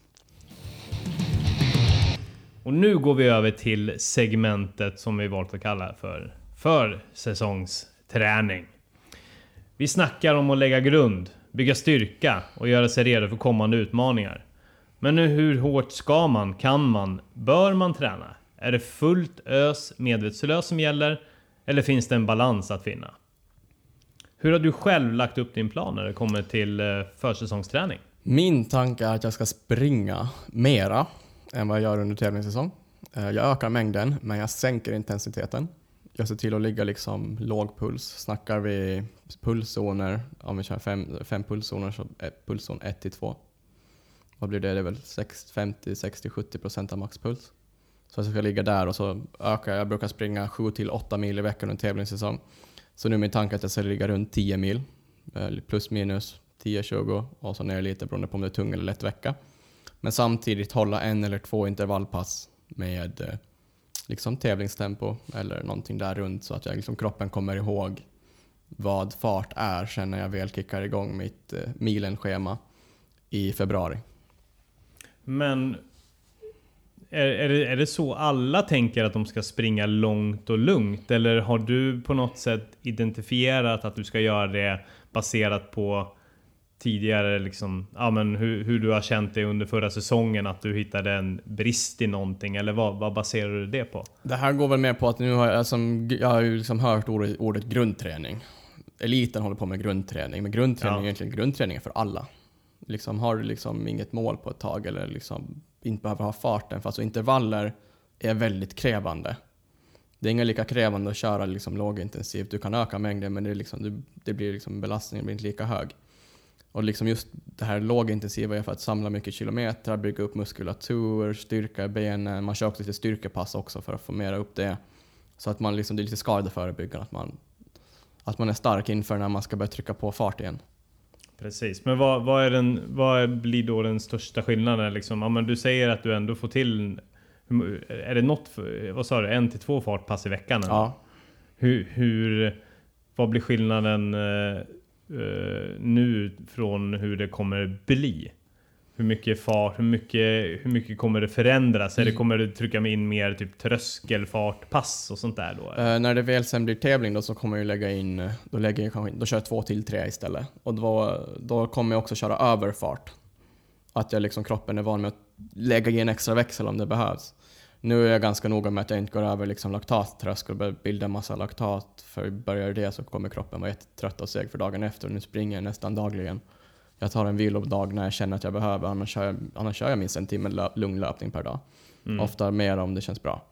Och nu går vi över till segmentet som vi valt att kalla för försäsongsträning. Vi snackar om att lägga grund, bygga styrka och göra sig redo för kommande utmaningar. Men nu hur hårt ska man, kan man, bör man träna? Är det fullt ös medvetslös som gäller? Eller finns det en balans att finna? Hur har du själv lagt upp din plan när det kommer till eh, försäsongsträning? Min tanke är att jag ska springa mera än vad jag gör under tävlingssäsong. Eh, jag ökar mängden, men jag sänker intensiteten. Jag ser till att ligga liksom låg puls. Snackar vi pulszoner, om vi kör fem, fem pulszoner så är pulszon 1 till 2. Vad blir det? Det är väl 60, 50, 60, 70 procent av maxpuls. Så jag ska ligga där och så ökar jag. Jag brukar springa 7 till 8 mil i veckan under tävlingssäsong. Så nu är min tanke att jag ska ligga runt 10 mil. Eh, plus minus 10-20 och så ner lite beroende på om det är tung eller lätt vecka. Men samtidigt hålla en eller två intervallpass med eh, liksom tävlingstempo eller någonting där runt så att jag, liksom, kroppen kommer ihåg vad fart är sen när jag väl kickar igång mitt eh, milenschema i februari. Men är, är, det, är det så alla tänker att de ska springa långt och lugnt? Eller har du på något sätt identifierat att du ska göra det baserat på tidigare liksom, ja men hur, hur du har känt det under förra säsongen? Att du hittade en brist i någonting? Eller vad, vad baserar du det på? Det här går väl med på att nu har jag, som, jag har ju liksom hört ordet, ordet grundträning. Eliten håller på med grundträning, men grundträning Ja. är egentligen grundträning för alla. Liksom, har du liksom inget mål på ett tag eller liksom inte behöver ha farten, för alltså intervaller är väldigt krävande. Det är inga lika krävande att köra liksom lågintensivt. Du kan öka mängden men det, är liksom, det blir liksom, belastningen blir inte lika hög. Och liksom just det här lågintensiva är för att samla mycket kilometer, bygga upp muskulatur, styrka i benen. Man kör också lite styrkepass också för att formera upp det. Så att man liksom, det är lite skadeförebyggande, att man, att man är stark inför när man ska börja trycka på fart igen. Precis, men vad, vad, är den, vad blir då den största skillnaden? Liksom? Ja, men du säger att du ändå får till... Är det något, vad sa du, en till två fartpass i veckan? eller? Ja, Hur, hur, vad blir skillnaden eh, eh, nu från hur det kommer bli? Hur mycket fart, hur mycket, hur mycket kommer det förändras? Eller kommer det trycka in mer typ tröskelfartpass och sånt där då? Eh, när det väl sen blir tävling då så kommer jag lägga in, eh, då, lägger jag kanske, då kör jag två till tre istället. Och då, då kommer jag också köra överfart. Att jag liksom, kroppen är van med att lägga i en extra växel om det behövs. Nu är jag ganska noga med att jag inte går över liksom laktattröskel och börjar bilda massa laktat. För börjar det så kommer kroppen vara jättetrött och seg för dagen efter. Nu springer jag nästan dagligen. Jag tar en vilodag när jag känner att jag behöver, annars kör jag, annars kör jag minst en timme lö- lugn löpning per dag. Mm. Ofta mer om det känns bra.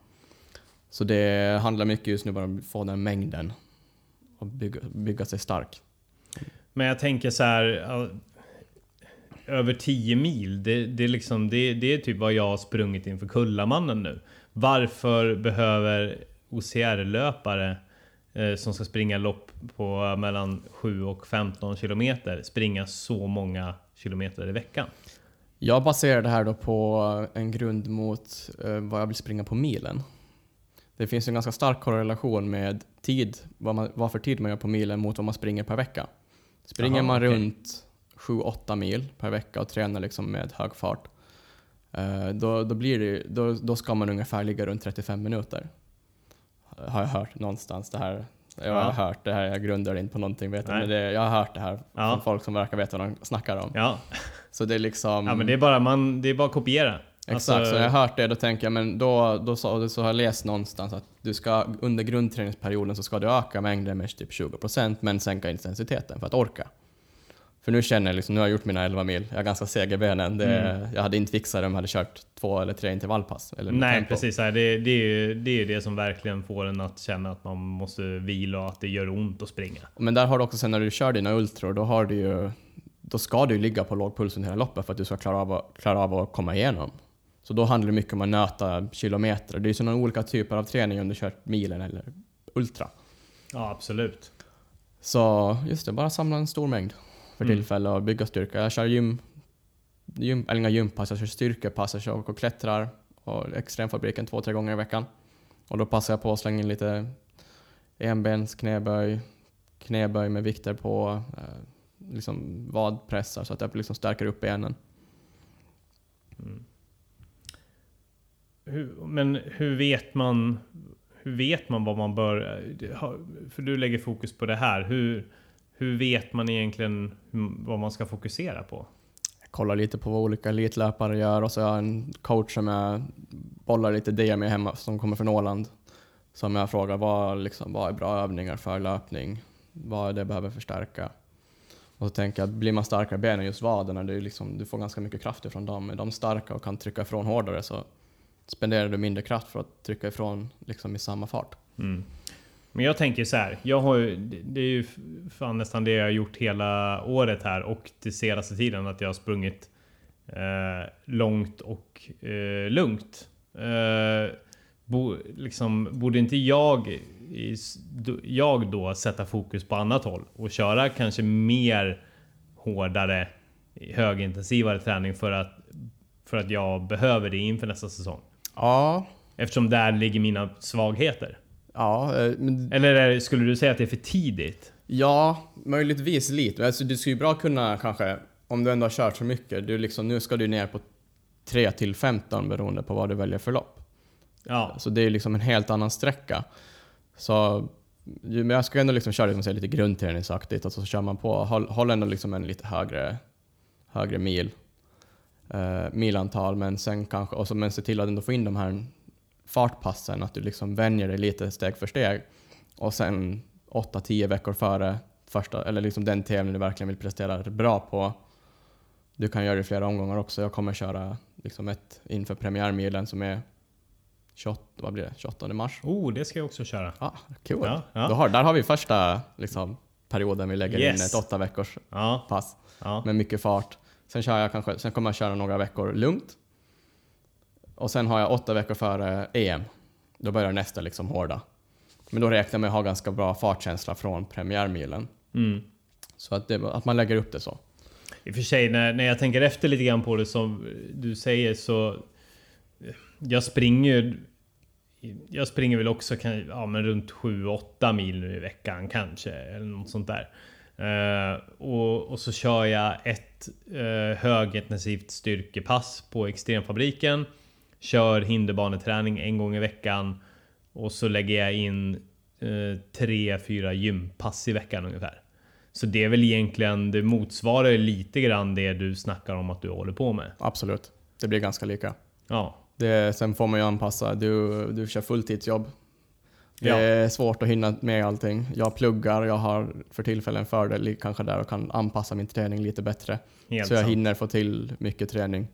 Så det handlar mycket just nu bara om att få den mängden och bygga, bygga sig stark. Men jag tänker så här. Över 10 mil, det, det, är liksom, det, det är typ vad jag har sprungit inför Kullamannen nu. Varför behöver OCR-löpare eh, som ska springa lopp på mellan 7 och 15 kilometer springa så många kilometer i veckan? Jag baserar det här då på en grund mot eh, vad jag vill springa på milen. Det finns en ganska stark korrelation med tid, vad, man, vad för tid man gör på milen mot vad man springer per vecka. Springer Jaha, man okej. runt 7-8 mil per vecka och tränar liksom med hög fart, eh, då, då, blir det, då, då ska man ungefär ligga runt 35 minuter. Har jag hört någonstans. Det här Jag har Ja. hört det här, jag grundar det inte på någonting vet jag, men det, jag har hört det här Ja. från folk som verkar veta vad de snackar om. Ja, Så det är liksom... ja men det är bara, man, det är bara att kopiera. Exakt, Alltså, så jag har hört det då tänker jag, men då, då så, så har jag läst någonstans att du ska under grundträningsperioden så ska du öka mängden med typ 20% men sänka intensiteten för att orka. För nu känner jag liksom, nu har jag gjort mina 11 mil, jag är ganska seg i benen. Det, Jag hade inte fixat det om jag hade kört två eller tre intervallpass. Eller Nej, tempo. precis. Det, det, är ju, det är ju det som verkligen får en att känna att man måste vila och att det gör ont att springa. Men där har du också sen när du kör dina ultror, då har du ju, då ska du ligga på låg puls under hela loppet för att du ska klara av, att- klara av att komma igenom. Så då handlar det mycket om att nöta kilometer. Det är ju sådana olika typer av träning om du kört milen eller ultra. Ja, absolut. Så just det, bara samla en stor mängd för Mm. tillfället och bygga styrka. Jag kör gym, gym eller inga gympass, jag kör styrkepass, jag kör och klättrar och extremfabriken två, tre gånger i veckan. Och då passar jag på att slänga in lite enbens knäböj, knäböj med vikter på, eh, liksom vadpressar så att jag liksom stärker upp benen. Hur, men hur vet man hur vet man vad man bör... För du lägger fokus på det här. Hur, hur vet man egentligen vad man ska fokusera på? Jag kollar lite på vad olika elitlöpare gör och så har jag en coach som jag bollar lite det med hemma som kommer från Åland. Som jag frågar vad, liksom, vad är bra övningar för löpning? Vad är det jag behöver förstärka? Och så tänker jag att blir man starkare i benen, just vaderna, det är liksom, du får ganska mycket kraft ifrån dem. Är de starka och kan trycka ifrån hårdare så spenderar du mindre kraft för att trycka ifrån liksom, i samma fart. Mm. Men jag tänker så här. Jag har ju, det är ju fan nästan det jag har gjort hela året här och den senaste tiden. Att jag har sprungit eh, långt och eh, lugnt. Eh, bo, liksom, borde inte jag, jag då sätta fokus på annat håll och köra kanske mer hårdare, högintensivare träning för att, för att jag behöver det inför nästa säsong? Ja, Eftersom där ligger mina svagheter. Ja, eh, men Eller är, skulle du säga att det är för tidigt? Ja, möjligtvis lite. Alltså, du skulle ju bra kunna kanske, om du ändå har kört så mycket, du liksom, nu ska du ner på 3 till 15 beroende på vad du väljer för lopp. Ja. Så det är liksom en helt annan sträcka. Så men jag ska ändå liksom köra det som säger, lite grundträningsaktigt och så kör man på. Håll, håll ändå liksom en lite högre, högre mil, eh, milantal, men sen kanske, och så, men se till att ändå få in de här fartpassen, att du liksom vänjer dig lite steg för steg. Och sen 8-10 veckor före första, eller liksom den tävling du verkligen vill prestera bra på. Du kan göra det i flera omgångar också. Jag kommer köra liksom ett inför premiärmilen som är 28, vad blir det? 28 mars. Oh, det ska jag också köra. Ah, cool. Ja, ja. Då har, där har vi första liksom, perioden vi lägger Yes. in ett åtta veckors Ja. pass med mycket fart. Sen, kör jag kanske, sen kommer jag köra några veckor lugnt. Och sen har jag åtta veckor före EM. Då börjar nästa liksom hårda. Men då räknar jag med att ha ganska bra fartkänsla från premiärmilen. Mm. Så att, det, att man lägger upp det så. I och för sig, när, när jag tänker efter lite grann på det som du säger så... Jag springer Jag springer väl också kan, ja, men runt 7-8 mil nu i veckan kanske. Eller något sånt där. Eh, och, och så kör jag ett uh, högintensivt styrkepass på Extremfabriken. Kör hinderbaneträning en gång i veckan. Och så lägger jag in uh, 3-4 gympass i veckan ungefär. Så det är väl egentligen, det motsvarar lite grann det du snackar om att du håller på med. Absolut. Det blir ganska lika. Ja. Det, sen får man ju anpassa. Du, du kör fulltidsjobb. Det Ja. är svårt att hinna med allting. Jag pluggar, jag har för tillfällen fördel kanske där och kan anpassa min träning lite bättre. Helt så jag sant. hinner få till mycket träning.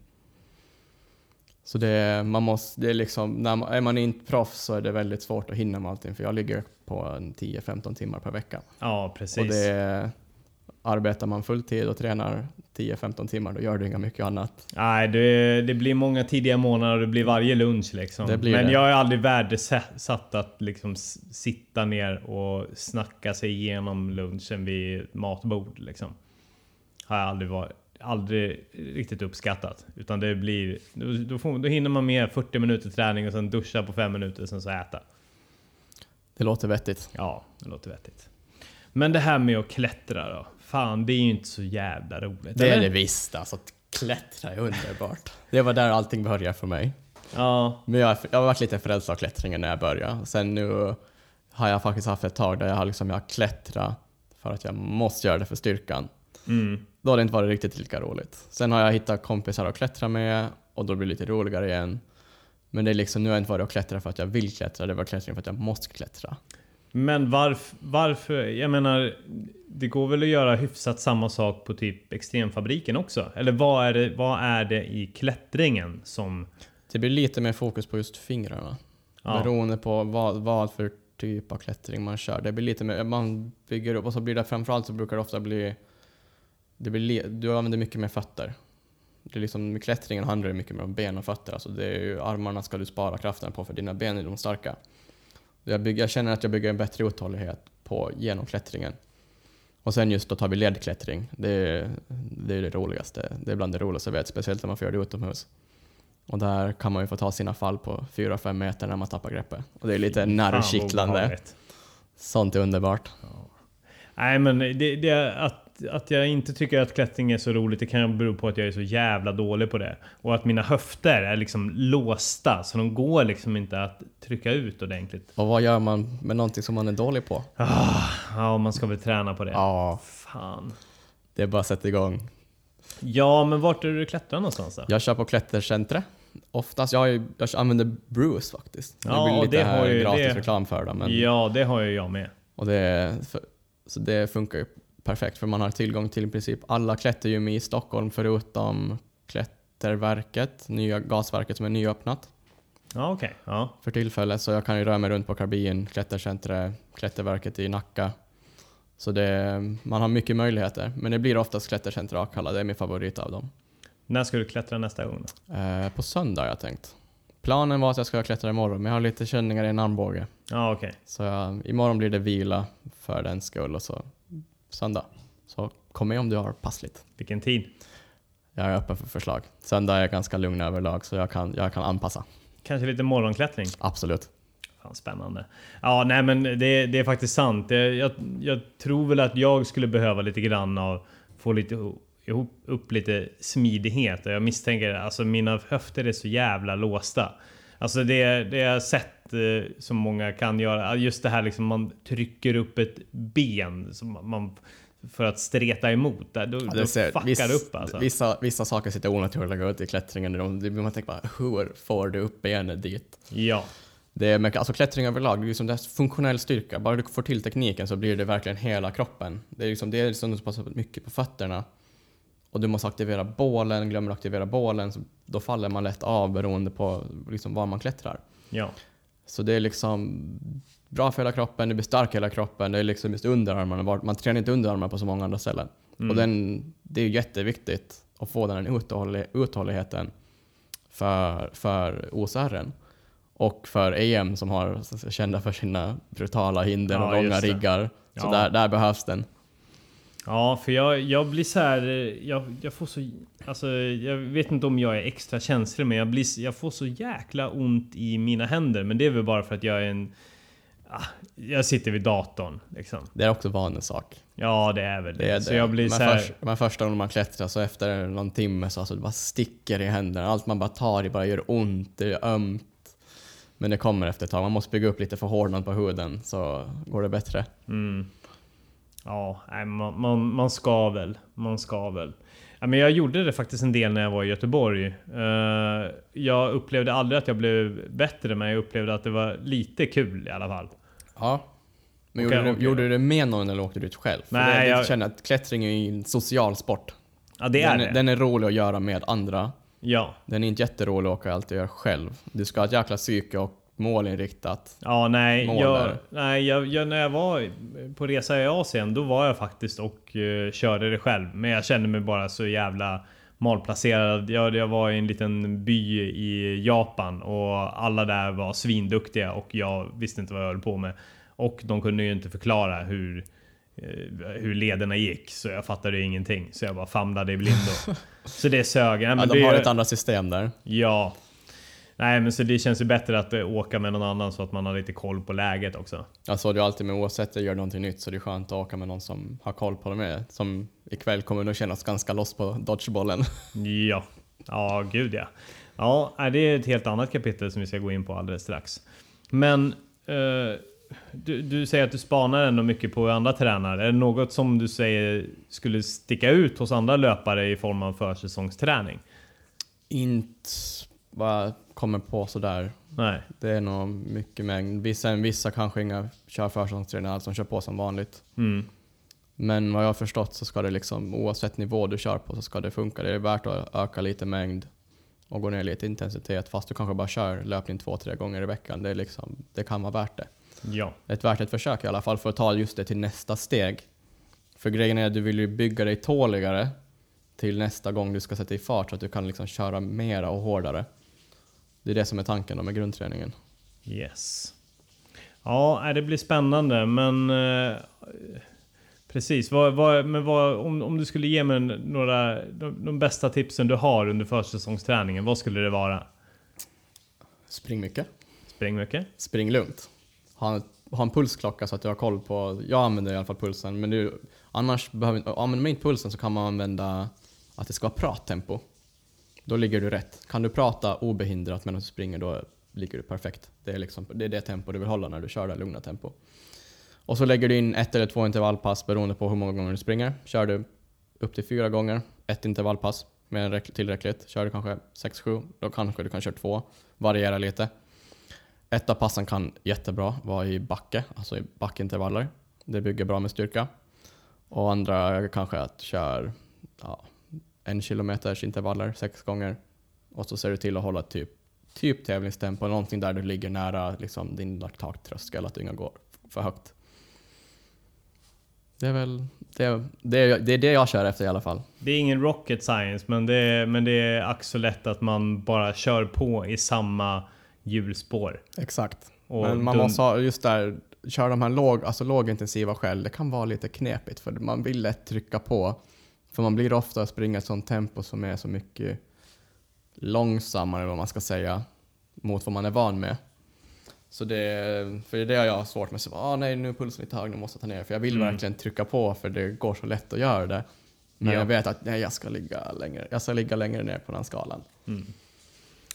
Så det, man måste, det är liksom, när man, är man inte proffs så är det väldigt svårt att hinna med allting för jag ligger på en 10-15 timmar per vecka. Ja, precis. Och det, arbetar man fulltid och tränar 10-15 timmar då gör du inga mycket annat. Nej, det, det blir många tidiga månader och det blir varje lunch liksom. Men det. jag har aldrig värdesatt att liksom sitta ner och snacka sig igenom lunchen vid matbord liksom. Har jag aldrig varit aldrig riktigt uppskattat. Utan det blir... Då, får, då hinner man med 40 minuter träning och sen duscha på 5 minuter och sen så äta. Det låter vettigt. Ja, det låter vettigt. Men det här med att klättra då? Fan, det är ju inte så jävla roligt. Det är eller? det visst alltså. Att klättra är underbart. Det var där allting började för mig. Ja, Men jag, jag har varit lite frälst av klättringen när jag började. Sen nu har jag faktiskt haft ett tag där jag har liksom, jag klättrat för att jag måste göra det för styrkan. Mm. Då har det inte varit riktigt lika roligt. Sen har jag hittat kompisar att klättra med och då blir det lite roligare igen. Men det är liksom, nu har jag inte varit och klättrat för att jag vill klättra, det var klättring för att jag måste klättra. Men varf, varför? Jag menar, det går väl att göra hyfsat samma sak på typ Extremfabriken också? Eller vad är det, vad är det i klättringen som... Det blir lite mer fokus på just fingrarna. Ja. Beroende på vad, vad för typ av klättring man kör. Det blir lite mer, man bygger upp och så blir det framförallt så brukar det ofta bli, det blir, du använder mycket mer fötter. Det är liksom, med klättringen handlar det mycket mer om ben och fötter. Alltså det är ju, armarna ska du spara kraften på för dina ben är de starka. Jag, bygger, jag känner att jag bygger en bättre uthållighet på, genom klättringen. Och sen just då tar vi ledklättring. Det är, det är det roligaste. Det är bland det roligaste jag vet, speciellt när man får göra det utomhus. Och där kan man ju få ta sina fall på 4-5 meter när man tappar greppet. Och det är lite nervkittlande. Sånt är underbart. Nej men det, det, att, att jag inte tycker att klättring är så roligt det kan bero på att jag är så jävla dålig på det. Och att mina höfter är liksom låsta så de går liksom inte att trycka ut ordentligt. Och vad gör man med någonting som man är dålig på? Ah, ja, man ska väl träna på det. Ja, Fan. det är bara att sätta igång. Ja, men vart är du klättrar någonstans då? Jag kör på klättercentret. Oftast, jag, har ju- jag använder Bruce faktiskt. Ja, det blir lite det har här ju- gratis det- reklam för dem. Men, Ja, det har ju jag med. och det, för, så det funkar ju perfekt för man har tillgång till i princip alla klättergym i Stockholm förutom Klätterverket, nya gasverket som är nyöppnat Ja, okej. Ja. för tillfället. Så jag kan ju röra mig runt på Karbin, Klättercentret, Klätterverket i Nacka. Så det, man har mycket möjligheter. Men det blir oftast Klättercenter Akalla, det är min favorit av dem. När ska du klättra nästa gång? Eh, på söndag har jag tänkt. Planen var att jag ska klättra imorgon, men jag har lite känningar i en armbåge. Ja, okej. Så jag, imorgon blir det vila för den skull och så söndag. Så kom med om du har passligt. Vilken tid? Jag är öppen för förslag. Söndag är jag ganska lugn överlag så jag kan, jag kan anpassa. Kanske lite morgonklättring? Absolut. Fan, spännande. Ja, nej men det, det är faktiskt sant. Jag, jag tror väl att jag skulle behöva lite grann av få lite ihop upp lite smidighet. Jag misstänker alltså mina höfter är så jävla låsta. Alltså det, det jag har eh, som många kan göra. Just det här liksom man trycker upp ett ben som man, för att streta emot. Då, Ja, då fuckar viss- upp alltså. vissa, vissa saker sitter onaturliga ut i klättringen. Man tänker bara, hur får du upp benet dit? Ja. Det är, mycket- alltså klättring överlag, det är liksom det funktionell styrka. Bara du får till tekniken så blir det verkligen hela kroppen. Det är liksom, det är liksom så pass mycket på fötterna. Och du måste aktivera bålen, glömmer du aktivera bålen så då faller man lätt av beroende på liksom var man klättrar. Ja. Så det är liksom bra för hela kroppen, du blir stark hela kroppen, det är liksom just underarmarna. Man tränar inte underarmarna på så många andra ställen. Mm. Och den, det är jätteviktigt att få den uthållig, uthålligheten för, för OSRen. Och för EM som har kända för sina brutala hinder Ja, och långa det. riggar. Så Ja. där, där behövs den. Ja, för jag, jag blir så här. eh, Jag, jag får så... Alltså, jag vet inte om jag är extra känslig, men jag, blir, jag får så jäkla ont i mina händer. Men det är väl bara för att jag är en... Ah, jag sitter vid datorn liksom. Det är också vanesak. Ja, det är väl det. Det är så det. jag blir men, så här... först, men första gången man klättrar så efter någon timme så alltså, det bara sticker i händerna. Allt man bara tar i bara gör ont, det är ömt. Men det kommer efter ett tag. Man måste bygga upp lite förhårdnad på huden så går det bättre. Mm. Ja, nej, man, man, man ska väl. Man ska väl. Ja, men jag gjorde det faktiskt en del när jag var i Göteborg. Eh, jag upplevde aldrig att jag blev bättre, men jag upplevde att det var lite kul i alla fall. Ja. Men gjorde, du, gjorde du det med någon eller åkte du ut själv? För Nej, det, det jag- känner att klättring är en social sport. Ja, det är den, det. den är rolig att göra med andra. Ja. Den är inte jätterolig att åka alltid göra själv. Du ska ha ett jäkla psyke och målinriktat. Ja, nej. mål Jag, där. nej jag, jag, när jag var på resa i Asien, då var jag faktiskt och eh, körde det själv. Men jag kände mig bara så jävla malplacerad. Jag, jag var i en liten by i Japan och alla där var svinduktiga och jag visste inte vad jag höll på med. Och de kunde ju inte förklara hur, eh, hur lederna gick, så jag fattade ju ingenting. Så jag bara famlade i blindo. så det sög. Ja, men de har ett annat system där. Ja. Nej men så det känns ju bättre att eh, åka med någon annan så att man har lite koll på läget också. Alltså det är alltid med oavsett jag gör någonting nytt så det är skönt att åka med någon som har koll på det med. Som ikväll kommer nog kännas ganska loss på dodgebollen. Ja. Ja, gud ja. Ja, det är ett helt annat kapitel som vi ska gå in på alldeles strax. Men eh, du, du säger att du spanar ändå mycket på andra tränar. Är det något som du säger skulle sticka ut hos andra löpare i form av försäsongsträning? Inte vad jag kommer på sådär. Nej. Det är nog mycket mängd. Vissa, vissa kanske inga kör försäsongsträning alls, de kör på som vanligt. Mm. Men vad jag har förstått så ska det liksom, oavsett nivå du kör på, så ska det funka. Det är värt att öka lite mängd och gå ner lite intensitet, fast du kanske bara kör löpning två, tre gånger i veckan. Det, är liksom, det kan vara värt det. Ja. Ett värt ett försök i alla fall för att ta just det till nästa steg. För grejen är att du vill ju bygga dig tåligare till nästa gång du ska sätta i fart så att du kan liksom köra mera och hårdare. Det är det som är tanken då med grundträningen. Yes. Ja, det blir spännande men... Eh, precis, vad, vad, men vad, om, om du skulle ge mig några... De, de bästa tipsen du har under försäsongsträningen, vad skulle det vara? Spring mycket. Spring mycket? Spring lugnt. Ha en, ha en pulsklocka så att du har koll på... Jag använder i alla fall pulsen, men du, annars behöver använder man inte pulsen så kan man använda att det ska vara prattempo. Då ligger du rätt. Kan du prata obehindrat medan du springer, då ligger du perfekt. Det är, liksom, det är det tempo du vill hålla när du kör det lugna tempo. Och så lägger du in ett eller två intervallpass beroende på hur många gånger du springer. Kör du upp till fyra gånger, ett intervallpass med tillräckligt. Kör du kanske sex, sju, då kanske du kan köra två. Variera lite. Ett av passen kan jättebra vara i backe, alltså i backintervaller. Det bygger bra med styrka. Och andra kanske att köra ja, en kilometers intervaller sex gånger. Och så ser du till att hålla typ, typ tävlingstempo, någonting där du ligger nära liksom, din taktröskel, att du inte går för högt. Det är väl det, det, det, är det jag kör efter i alla fall. Det är ingen rocket science, men det är, men det är ack så lätt att man bara kör på i samma hjulspår. Exakt. Och men man måste ha, just där, köra de här låg, alltså lågintensiva själv, det kan vara lite knepigt för man vill lätt trycka på. För man blir ofta att springa i ett sånt tempo som är så mycket långsammare, vad man ska säga, mot vad man är van med. Så det, för det har jag svårt med. Så, ah, nej, nu är pulsen lite hög, nu måste jag ta ner. För jag vill mm. verkligen trycka på, för det går så lätt att göra det. Men ja. jag vet att nej, jag, ska ligga längre, jag ska ligga längre ner på den skalan. Mm.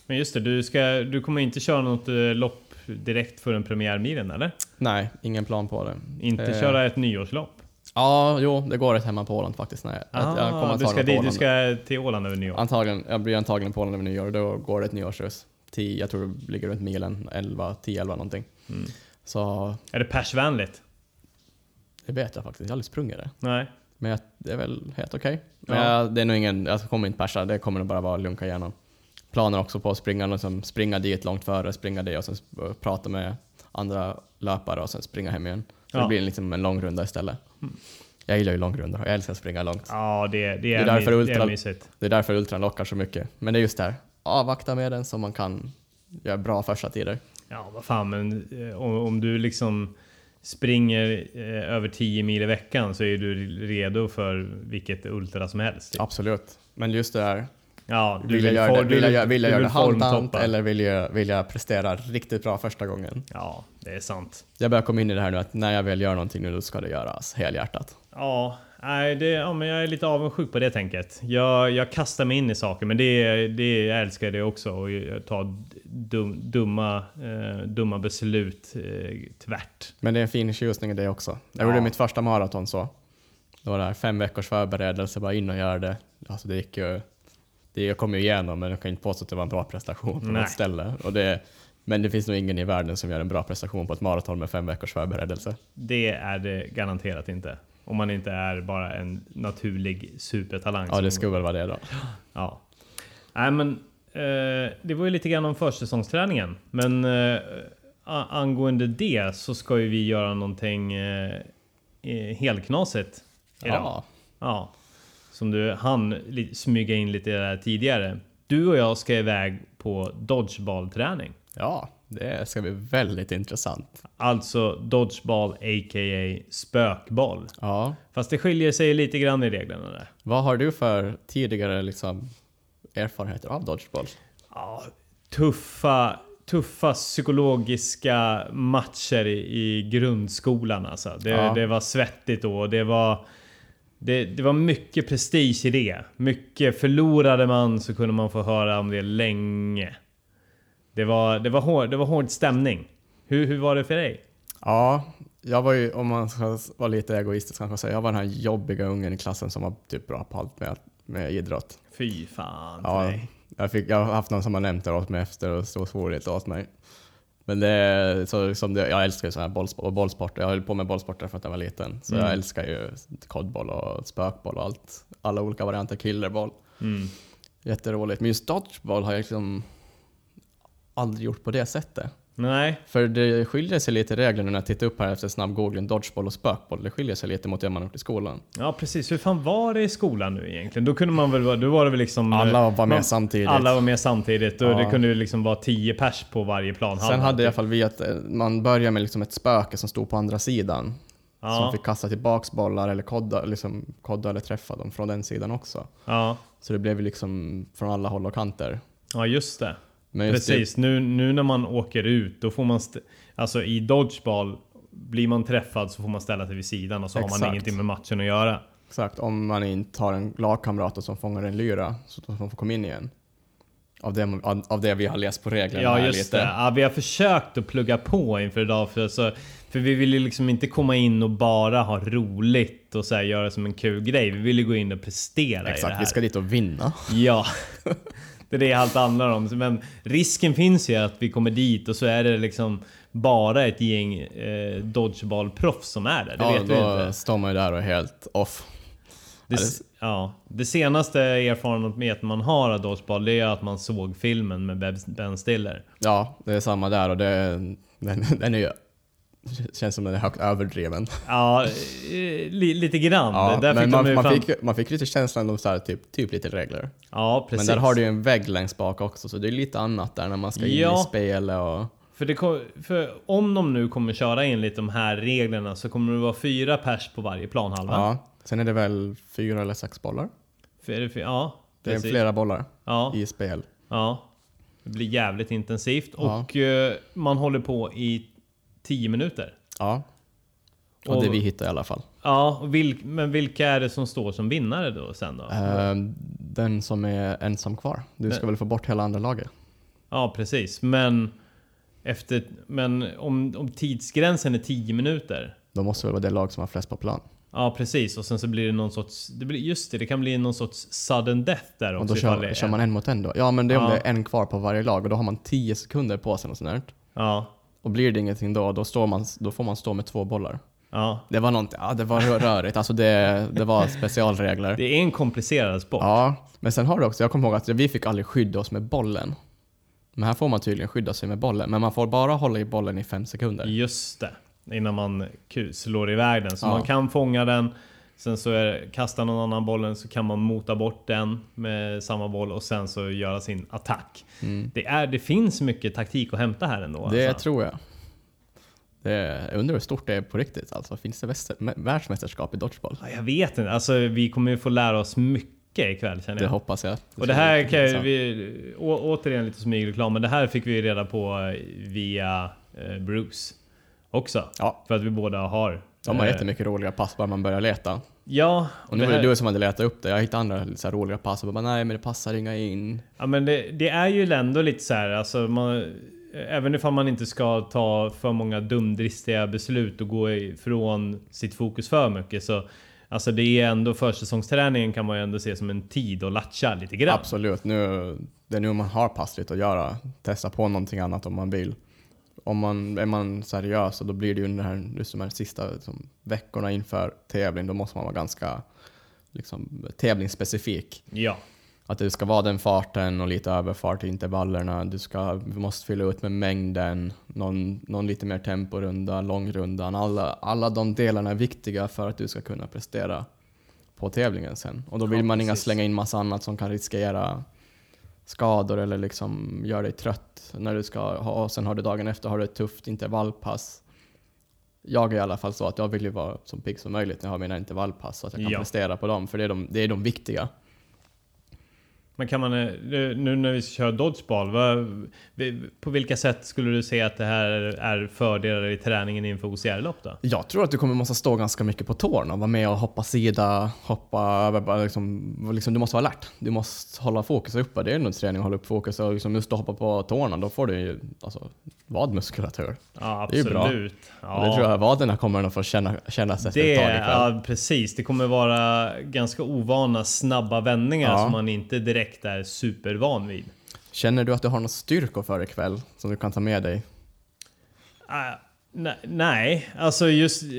Men just det, du, ska, du kommer inte köra något eh, lopp direkt för en premiärmilen eller? Nej, ingen plan på det. Inte eh. köra ett nyårslopp? Ja, jo, det går ett hemma på Åland faktiskt. Nej. Ah, jag kommer du, ska dit, du ska till Åland över nyår? Antagligen, jag blir antagligen på Åland över nyår. Då går det ett nyårsrus. 10, jag tror det ligger runt milen, 11, 10-11 någonting. Mm. Så... Är det persvänligt? Det vet jag faktiskt, jag har aldrig sprungit det. Nej. Men det är väl helt okej. Okay. Men ja. jag, det är nog ingen, jag kommer inte persa, det kommer nog bara vara lunka igenom. Planer också på att springa, liksom, springa dit långt före, springa det och sen prata med andra löpare och sen springa hem igen. Så ja. det blir liksom en lång runda istället. Mm. Jag gillar ju långrundor och jag älskar att springa långt. Ja, det, det, är, det är, därför ultra, det är mysigt. Det är därför ultran lockar så mycket. Men det är just där, avvakta med den så man kan göra bra första tider. Ja, vad fan, men eh, om, om du liksom springer eh, över 10 mil i veckan så är du redo för vilket ultra som helst. Typ. Absolut. Men just det här, Ja, du vill, vill, jag, vill, jag, vill jag göra det halvdant eller vill jag, vill jag prestera riktigt bra första gången? Ja, det är sant. Jag börjar komma in i det här nu att när jag väl gör någonting nu då ska det göras helhjärtat. Ja, nej, det, ja, men jag är lite avundsjuk på det tänket. Jag, jag kastar mig in i saker, men det, det, jag älskar det också. Och ta dum, dumma, eh, dumma beslut eh, tvärt. Men det är en fin tjusning i det också. Jag gjorde mitt första maraton så. Det var där fem veckors förberedelse, bara in och göra det. Alltså det gick ju det, jag kom ju igenom, men jag kan inte påstå att det var en bra prestation på Nej. något ställe. Och det, men det finns nog ingen i världen som gör en bra prestation på ett maraton med fem veckors förberedelse. Det är det garanterat inte. Om man inte är bara en naturlig supertalang. Ja, det skulle väl vara det då. Ja. Nej, men eh, det var ju lite grann om försäsongsträningen. Men eh, angående det så ska ju vi göra någonting eh, helknasigt idag. Ja. ja som du hann smyga in lite där tidigare. Du och jag ska iväg på dodgeball-träning. Ja, det ska bli väldigt intressant. Alltså dodgeball a.k.a. spökboll. Ja. Fast det skiljer sig lite grann i reglerna där. Vad har du för tidigare liksom, erfarenheter av dodgeball? Ja, tuffa, tuffa psykologiska matcher i, i grundskolan alltså. Det, ja. det var svettigt då. Det var det, det, var mycket prestige i det. Mycket förlorade man så kunde man få höra om det länge. Det var, det var, hård, det var hård stämning. Hur, hur var det för dig? Ja, jag var ju, om man ska vara lite egoistisk kanske säga, jag var den här jobbiga ungen i klassen som var typ bra på allt med, med idrott. Fy fan Ja, dig. jag, fick, jag har haft någon som har nämnt det åt mig efter och svor lite åt mig. Men det är så liksom det, jag älskar ju sådana här bollsport, och bollsporter. Jag höll på med bollsporter för att jag var liten. Så Mm. jag älskar ju kodboll och spökboll och allt. Alla olika varianter, killerboll. Mm. Jätteroligt. Men just dodgeball har jag liksom aldrig gjort på det sättet. Nej, För det skiljer sig lite i reglerna när jag tittar upp här efter snabb googling, dodgeball och spökboll. Det skiljer sig lite mot det man har gjort i skolan. ja precis. Hur fan var det i skolan nu egentligen? Då kunde man väl vara, då var det väl liksom... Alla var med man- samtidigt. Alla var med samtidigt och Ja. det kunde ju liksom vara 10 pers på varje plan. Sen hade i alla fall vi att eh, man började med liksom ett spöke som stod på andra sidan. Som ja, fick kasta tillbaks bollar eller kodda, liksom kodda eller träffa dem från den sidan också. ja, Så det blev liksom från alla håll och kanter. ja, just det. Precis, nu, nu när man åker ut då får man... Alltså i dodgeball, blir man träffad så får man ställa sig vid sidan och så har man Exakt. ingenting med matchen att göra. Exakt, om man inte har en lagkamrat som fångar en lyra så att man får komma in igen. Av det, av, det vi har läst på reglerna Ja här just lite. det. Ja, vi har försökt att plugga på inför idag för, så, för vi vill ju liksom inte komma in och bara ha roligt och så här, göra som en kul grej. Vi vill ju gå in och prestera i det Exakt, här. vi ska dit och vinna. Ja. Det är det allt handlar om. Men risken finns ju att vi kommer dit och så är det liksom bara ett gäng eh, dodgeball-proffs som är där. Det ja, vet vi då står man ju där och är helt off. Det, ja, det senaste erfarenheten man har av dodgeball det är att man såg filmen med Ben Stiller. Ja, det är samma där och det, den, den är ju... Känns som den är högt överdriven. Ja, eh, li, lite grann. Ja, där men fick man, man, fick, man fick lite känslan av så här, typ, typ lite regler. Ja, precis. Men där har du ju en vägg längst bak också, så det är lite annat där när man ska in Ja. i spelet och... För, kom, för om de nu kommer köra enligt de här reglerna så kommer det vara fyra pers på varje planhalva. Ja. Sen är det väl fyra eller sex bollar? För, för, ja, Det är precis. flera bollar Ja, i spel. ja. Det blir jävligt intensivt Ja. och eh, man håller på i 10 minuter. Ja. Och, Och- det vi hittar i alla fall. Ja, och vil, men vilka är det som står som vinnare då sen då? Ehm, den som är ensam kvar. Du ska Men- väl få bort hela andra laget? Ja, precis. Men, efter, men om, om tidsgränsen är 10 minuter. Då måste det väl vara det lag som har flest på plan. Ja, precis. Och sen så blir det någon sorts... Det blir, just det, det kan bli någon sorts sudden death där också. Och då kör, kör man en mot en då? Ja, men det är om Ja. det är en kvar på varje lag och då har man 10 sekunder på sig och sånt där. Ja, Och blir det ingenting då, då, står man, då får man stå med två bollar. ja. Det var någonting, ja det var rö- rörigt. Alltså det, det var specialregler. Det är en komplicerad sport. Ja, men sen har du också, jag kommer ihåg att vi fick aldrig skydda oss med bollen. Men här får man tydligen skydda sig med bollen, men man får bara hålla i bollen i fem sekunder. Just det. Innan man slår iväg den. Så Ja. man kan fånga den. Sen så är, kastar någon annan bollen så kan man mota bort den med samma boll och sen så göra sin attack. Det, är, det finns mycket taktik att hämta här ändå. Det alltså. tror jag. Det, jag undrar hur stort det är på riktigt. Alltså, finns det väster, mä- världsmästerskap i dodgeball? Ja, Jag vet inte. Alltså, vi kommer ju få lära oss mycket ikväll känner Det jag. hoppas jag. Och det här kan ju, vi, å, återigen lite smygreklam, men det här fick vi reda på eh, via eh, Bruce också. Ja, För att vi båda har... de har eh, jättemycket roliga pass bara man börjar leta. Ja, Och nu var det här- du som hade letat upp det. Jag hittade andra så här roliga pass och bara nej men det passar inga in. Ja men det, det är ju ändå lite så här, alltså man, Även ifall man inte ska ta för många dumdristiga beslut och gå ifrån sitt fokus för mycket så Alltså det är ändå försäsongsträningen kan man ju ändå se som en tid att latcha lite grann. Absolut, nu, det är nu man har passligt att göra. Testa på någonting annat om man vill. Om man, är man seriös och då blir det ju under här, just de här sista liksom, veckorna inför tävling, då måste man vara ganska liksom, tävlingsspecifik. Ja. Att det ska vara den farten och lite överfart i intervallerna. Du, ska, du måste fylla ut med mängden, någon, någon lite mer temporunda, långrundan. Alla, alla de delarna är viktiga för att du ska kunna prestera på tävlingen sen. Och då vill Ja, man inga precis. slänga in massa annat som kan riskera skador eller liksom göra dig trött när du ska ha, och sen har du dagen efter har du ett tufft intervallpass. Jag är i alla fall så att jag vill ju vara så pigg som möjligt när jag har mina intervallpass så att jag kan Ja. prestera på dem, för det är de, det är de viktiga. Men kan man, eh, nu när vi köra dodgeball, vad, på vilka sätt skulle du säga att det här är fördelar i träningen inför OCR-lopp då? Jag tror att du kommer måste stå ganska mycket på tårna, vara med och hoppa sida, hoppa liksom, liksom, du måste vara alert. Du måste hålla fokus uppe, det är nog träning att hålla upp fokus och liksom just att hoppa på tårna, då får du ju alltså, vadmuskulatur. Ja, absolut. Det är bra. Ja. Det tror jag vaderna kommer att få känna, kännas efter det, ett tag ikväll. Ja, precis. Det kommer vara ganska ovana snabba vändningar ja. som man inte direkt är supervan vid. Känner du att du har något styrkor för ikväll som du kan ta med dig? Uh, nej, alltså just... Uh,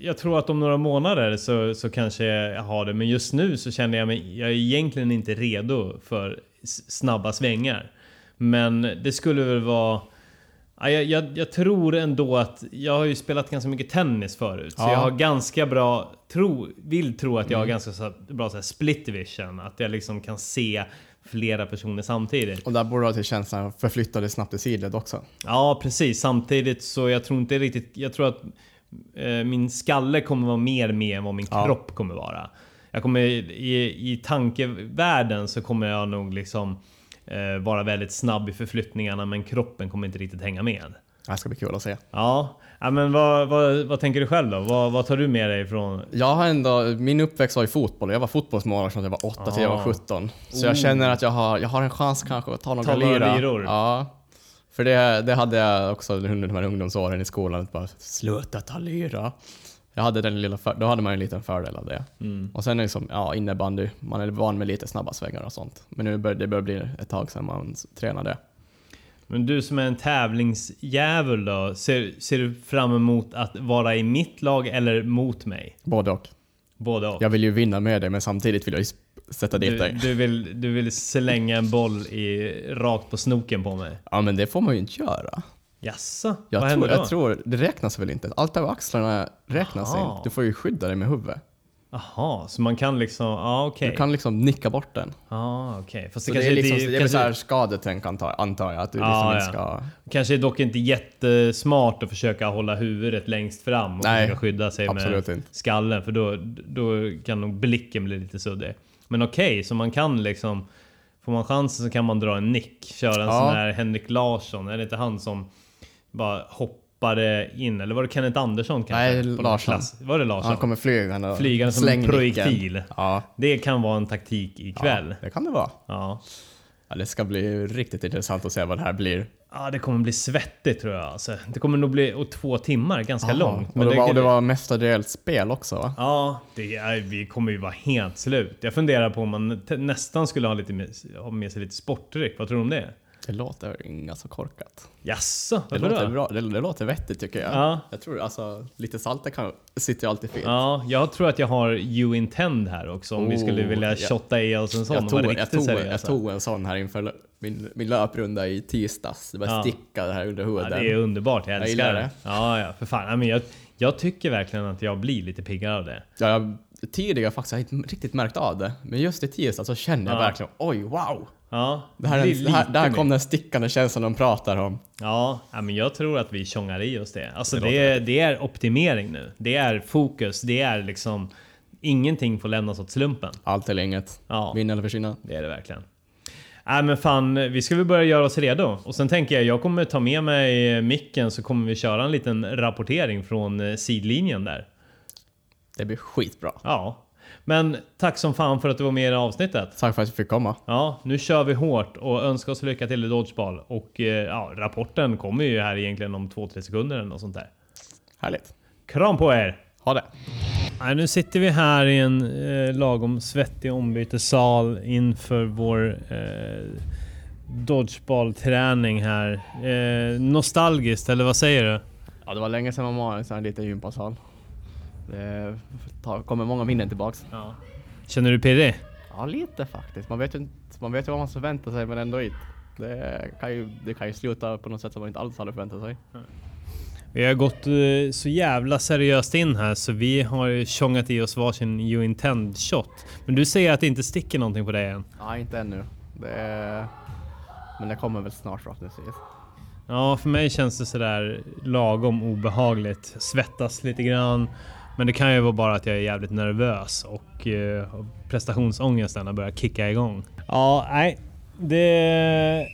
jag tror att om några månader så, så kanske jag har det. Men just nu så känner jag mig... Jag är egentligen inte redo för snabba svängar. Men det skulle väl vara... Jag, jag, jag, tror ändå att jag har ju spelat ganska mycket tennis förut. Ja. Så jag har ganska bra, tro, vill tro att jag mm. har ganska så, bra så här, split vision. Att jag liksom kan se flera personer samtidigt. Och där borde du ha till känslan dig snabbt i sidled också. Ja, precis. Samtidigt så jag tror inte riktigt... Jag tror att eh, min skalle kommer vara mer med än vad min ja. kropp kommer vara. Jag kommer i, i tankevärlden så kommer jag nog liksom vara väldigt snabb i förflyttningarna men kroppen kommer inte riktigt hänga med. Det ska bli kul att se. Ja, men vad, vad, vad tänker du själv då? Vad, vad, tar du med dig från? Jag har ändå, min uppväxt var i fotboll. Jag var fotbollsmålvakt från jag var 8 till jag var 17. Så oh. jag känner att jag har, jag har en chans kanske att ta några ta lira. liror. Ja. För det, det hade jag också under de här ungdomsåren i skolan. Att bara, sluta ta lira. Jag hade den lilla för, då hade man en liten fördel av det. Mm. Och sen liksom, ja, innebandy. Man är van med lite snabba svängar och sånt. Men nu bör, det börjar bli ett tag sedan man tränade. Men du som är en tävlingsjävul då, ser, ser du fram emot att vara i mitt lag eller mot mig? Både och. Både och. Jag vill ju vinna med dig men samtidigt vill jag sätta dit du, dig. Du vill, du vill slänga en boll i, rakt på snoken på mig? Ja men det får man ju inte göra. Jaså? Jag Vad tror, då? Jag tror, det räknas väl inte? Allt över axlarna räknas Aha. inte. Du får ju skydda dig med huvudet. Jaha, så man kan liksom, ah. Okay. Du kan liksom nicka bort den. Okej. Okay. Fast det, det är liksom, det, det är kanske... såhär skadetänk antar, antar jag. Att du ah, liksom ja. ska... Kanske är dock inte jättesmart att försöka hålla huvudet längst fram och Nej, skydda sig med inte. skallen. För då, då kan nog blicken bli lite suddig. Men okej, okay, så man kan liksom... Får man chansen så kan man dra en nick. Köra en ja. sån här Henrik Larsson. Är det inte han som bara hoppade in, eller var det Kenneth Andersson kanske? Nej, Larsson. Var det Larsson? Han kommer flygande och Flygande som en projektil. Ja. Det kan vara en taktik ikväll. Ja, det kan det vara. Ja. ja. Det ska bli riktigt intressant att se vad det här blir. Ja, det kommer bli svettigt tror jag. Alltså, det kommer nog bli och två timmar, ganska Aha. långt. Men och det, var, och det var mestadels spel också va? Ja, det är, vi kommer ju vara helt slut. Jag funderar på om man nästan skulle ha, lite ha med sig lite sportdryck. Vad tror du om det? Det låter inga så korkat. Jaså? Det låter bra. Det, det, låter vettigt tycker jag. Ja. Jag tror alltså lite salt kan, sitter ju alltid fint. Ja, jag tror att jag har You Intend här också om oh, vi skulle oh, vilja shotta i oss en sån jag tog, jag, tog, jag tog en sån här inför min, min löprunda i tisdags. Det bara ja. sticka det här under huden. Ja, det är underbart, jag älskar jag det. Ja, ja, för fan. jag, jag tycker verkligen att jag blir lite piggare av det. Ja, jag, tidigare faktiskt har jag inte riktigt märkt av det. Men just i tisdags så känner jag verkligen, oj wow! Ja, det här, det här, det här kom den stickande känslan de pratar om. Ja, men jag tror att vi tjongar i oss det. Alltså det, det, är, det är optimering nu. Det är fokus. Det är liksom... Ingenting får lämnas åt slumpen. Allt eller inget. Ja. Vinna eller försvinna. Det är det verkligen. Nej men fan, vi ska väl börja göra oss redo. Och sen tänker jag, jag kommer ta med mig micken så kommer vi köra en liten rapportering från eh, sidlinjen där. Det blir skitbra. Ja, men tack som fan för att du var med i avsnittet. Tack för att jag fick komma. Ja, nu kör vi hårt och önskar oss lycka till i Dodgeball. Och eh, ja, rapporten kommer ju här egentligen om 2-3 sekunder eller något sånt där. Härligt. Kram på er! Ha det! Nej, nu sitter vi här i en eh, lagom svettig ombytessal inför vår eh, Dodgeball-träning här. Eh, nostalgiskt, eller vad säger du? Ja, det var länge sedan man var i en sån här liten gympasal. Det kommer många minnen tillbaks. Ja. Känner du pirrig? Ja, lite faktiskt. Man vet ju, inte, man vet ju vad man förväntar sig men ändå inte. Det kan, ju, det kan ju sluta på något sätt som man inte alls hade förväntat sig. Vi har gått uh, så jävla seriöst in här så vi har tjongat i oss varsin You Intend shot. Men du säger att det inte sticker någonting på dig än? Nej, inte ännu. Det är... Men det kommer väl snart förhoppningsvis. Ja, för mig känns det sådär lagom obehagligt. Svettas lite grann Men det kan ju vara bara att jag är jävligt nervös och uh, prestationsångesten har börjat kicka igång. Ja, nej. Det,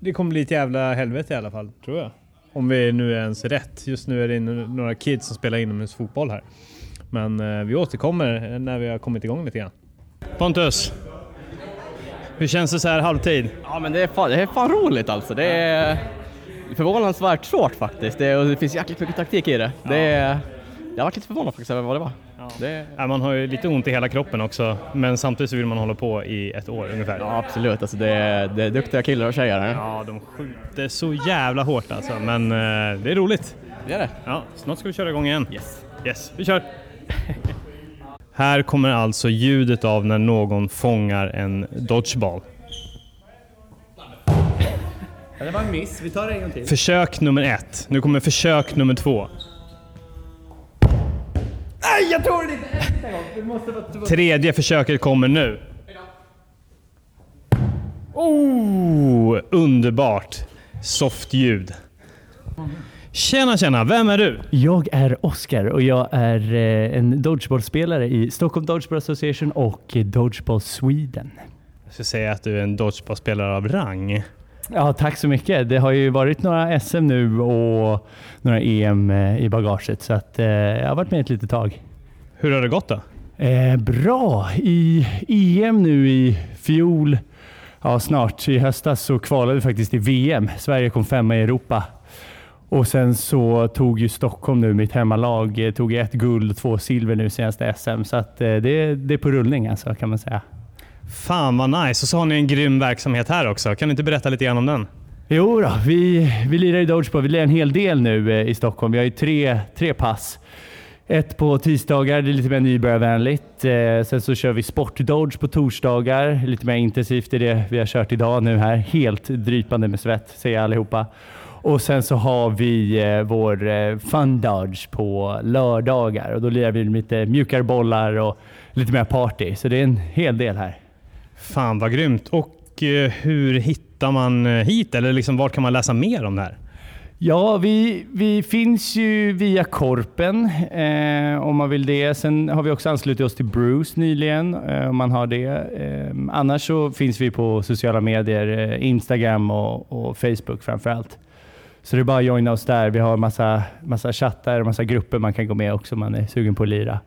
det kommer bli ett jävla helvete i alla fall, tror jag. Om vi nu är ens rätt. Just nu är det några kids som spelar inomhusfotboll här. Men uh, vi återkommer när vi har kommit igång lite grann. Pontus! Hur känns det så här halvtid? Ja men det är fan, det är fan roligt alltså. Det är förvånansvärt svårt faktiskt. Det, och det finns jäkligt mycket taktik i det. Ja. det är, jag varit lite förvånad faktiskt över vad det var. Ja. Det... Ja, man har ju lite ont i hela kroppen också, men samtidigt så vill man hålla på i ett år ungefär. Ja absolut, alltså det, är, det är duktiga killar och tjejer här. Ja, de skjuter så jävla hårt alltså, men uh, det är roligt. Det är det. Ja, snart ska vi köra igång igen. Yes. Yes, vi kör! Här kommer alltså ljudet av när någon fångar en dodgeball. Det var en miss, vi tar det en gång till. Försök nummer ett. Nu kommer försök nummer två. Nej, jag tog det inte! Tredje försöket kommer nu. Oh, underbart! Soft ljud. Tjena tjena, vem är du? Jag är Oskar och jag är eh, en dodgeballspelare i Stockholm Dodgeball Association och Dodgeball Sweden. Jag skulle säga att du är en dodgeballspelare av rang. Ja, tack så mycket. Det har ju varit några SM nu och några EM eh, i bagaget så att, eh, jag har varit med ett litet tag. Hur har det gått då? Eh, bra! I EM nu i fjol, ja snart i höstas så kvalade vi faktiskt till VM. Sverige kom femma i Europa. Och sen så tog ju Stockholm nu, mitt hemmalag, eh, tog ett guld och två silver nu senaste SM. Så att det, det är på rullning alltså kan man säga. Fan vad nice! Och så har ni en grym verksamhet här också. Kan du inte berätta lite grann om den? Jo då, vi, vi lirar i Dodgeball. Vi lirar en hel del nu eh, i Stockholm. Vi har ju tre, tre pass. Ett på tisdagar, det är lite mer nybörjarvänligt. Eh, sen så kör vi sportdodge på torsdagar, lite mer intensivt. i det vi har kört idag nu här. Helt drypande med svett, säger allihopa. Och sen så har vi eh, vår eh, fun dodge på lördagar och då lirar vi lite mjukare bollar och lite mer party. Så det är en hel del här. Fan vad grymt. Och eh, hur hittar man eh, hit? Eller liksom, var kan man läsa mer om det här? Ja, vi, vi finns ju via Korpen eh, om man vill det. Sen har vi också anslutit oss till Bruce nyligen eh, om man har det. Eh, annars så finns vi på sociala medier, eh, Instagram och, och Facebook framför allt. Så det är bara att joina oss där. Vi har massa, massa chattar och massa grupper man kan gå med också om man är sugen på att lira.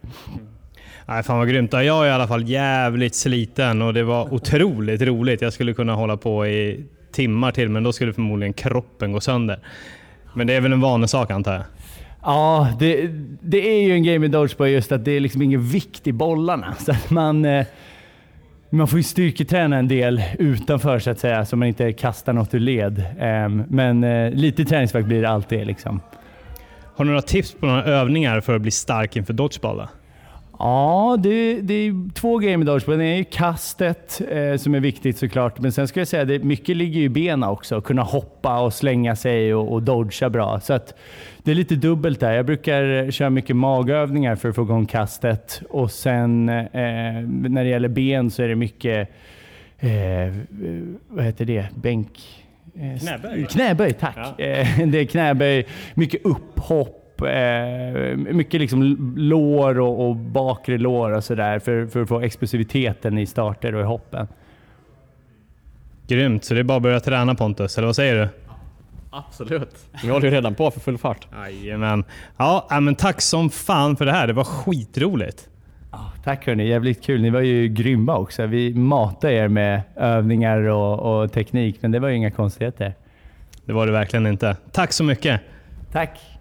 Nej, fan vad grymt. Jag är i alla fall jävligt sliten och det var otroligt roligt. Jag skulle kunna hålla på i timmar till, men då skulle förmodligen kroppen gå sönder. Men det är väl en vanesak antar jag? Ja, det, det är ju en game i Dodgeball just att det är liksom ingen vikt i bollarna. Så att man, eh, man får ju styrketräna en del utanför så att säga, så man inte kastar något ur led. Ehm, men eh, lite träningsvärk blir det alltid. Liksom. Har du några tips på några övningar för att bli stark inför Dodgeball? Då? Ja, det, det är två grejer med dodgeball. Det är ju kastet eh, som är viktigt såklart, men sen ska jag säga att mycket ligger i benen också. Kunna hoppa och slänga sig och, och dodga bra. Så att det är lite dubbelt där. Jag brukar köra mycket magövningar för att få igång kastet och sen eh, när det gäller ben så är det mycket, eh, vad heter det, bänk... Eh, knäböj? Knäböj, tack. Ja. Eh, det är knäböj, mycket upphopp eh, mycket liksom lår och, och bakre lår och sådär för, för att få explosiviteten i starter och i hoppen. Grymt, så det är bara att börja träna Pontus, eller vad säger du? Absolut. Vi håller ju redan på för full fart. Jajamän. Ja, men tack som fan för det här. Det var skitroligt. tack hörni, jävligt kul. Ni var ju grymma också. Vi matade er med övningar och, och teknik, men det var ju inga konstigheter. Det var det verkligen inte. Tack så mycket. Tack.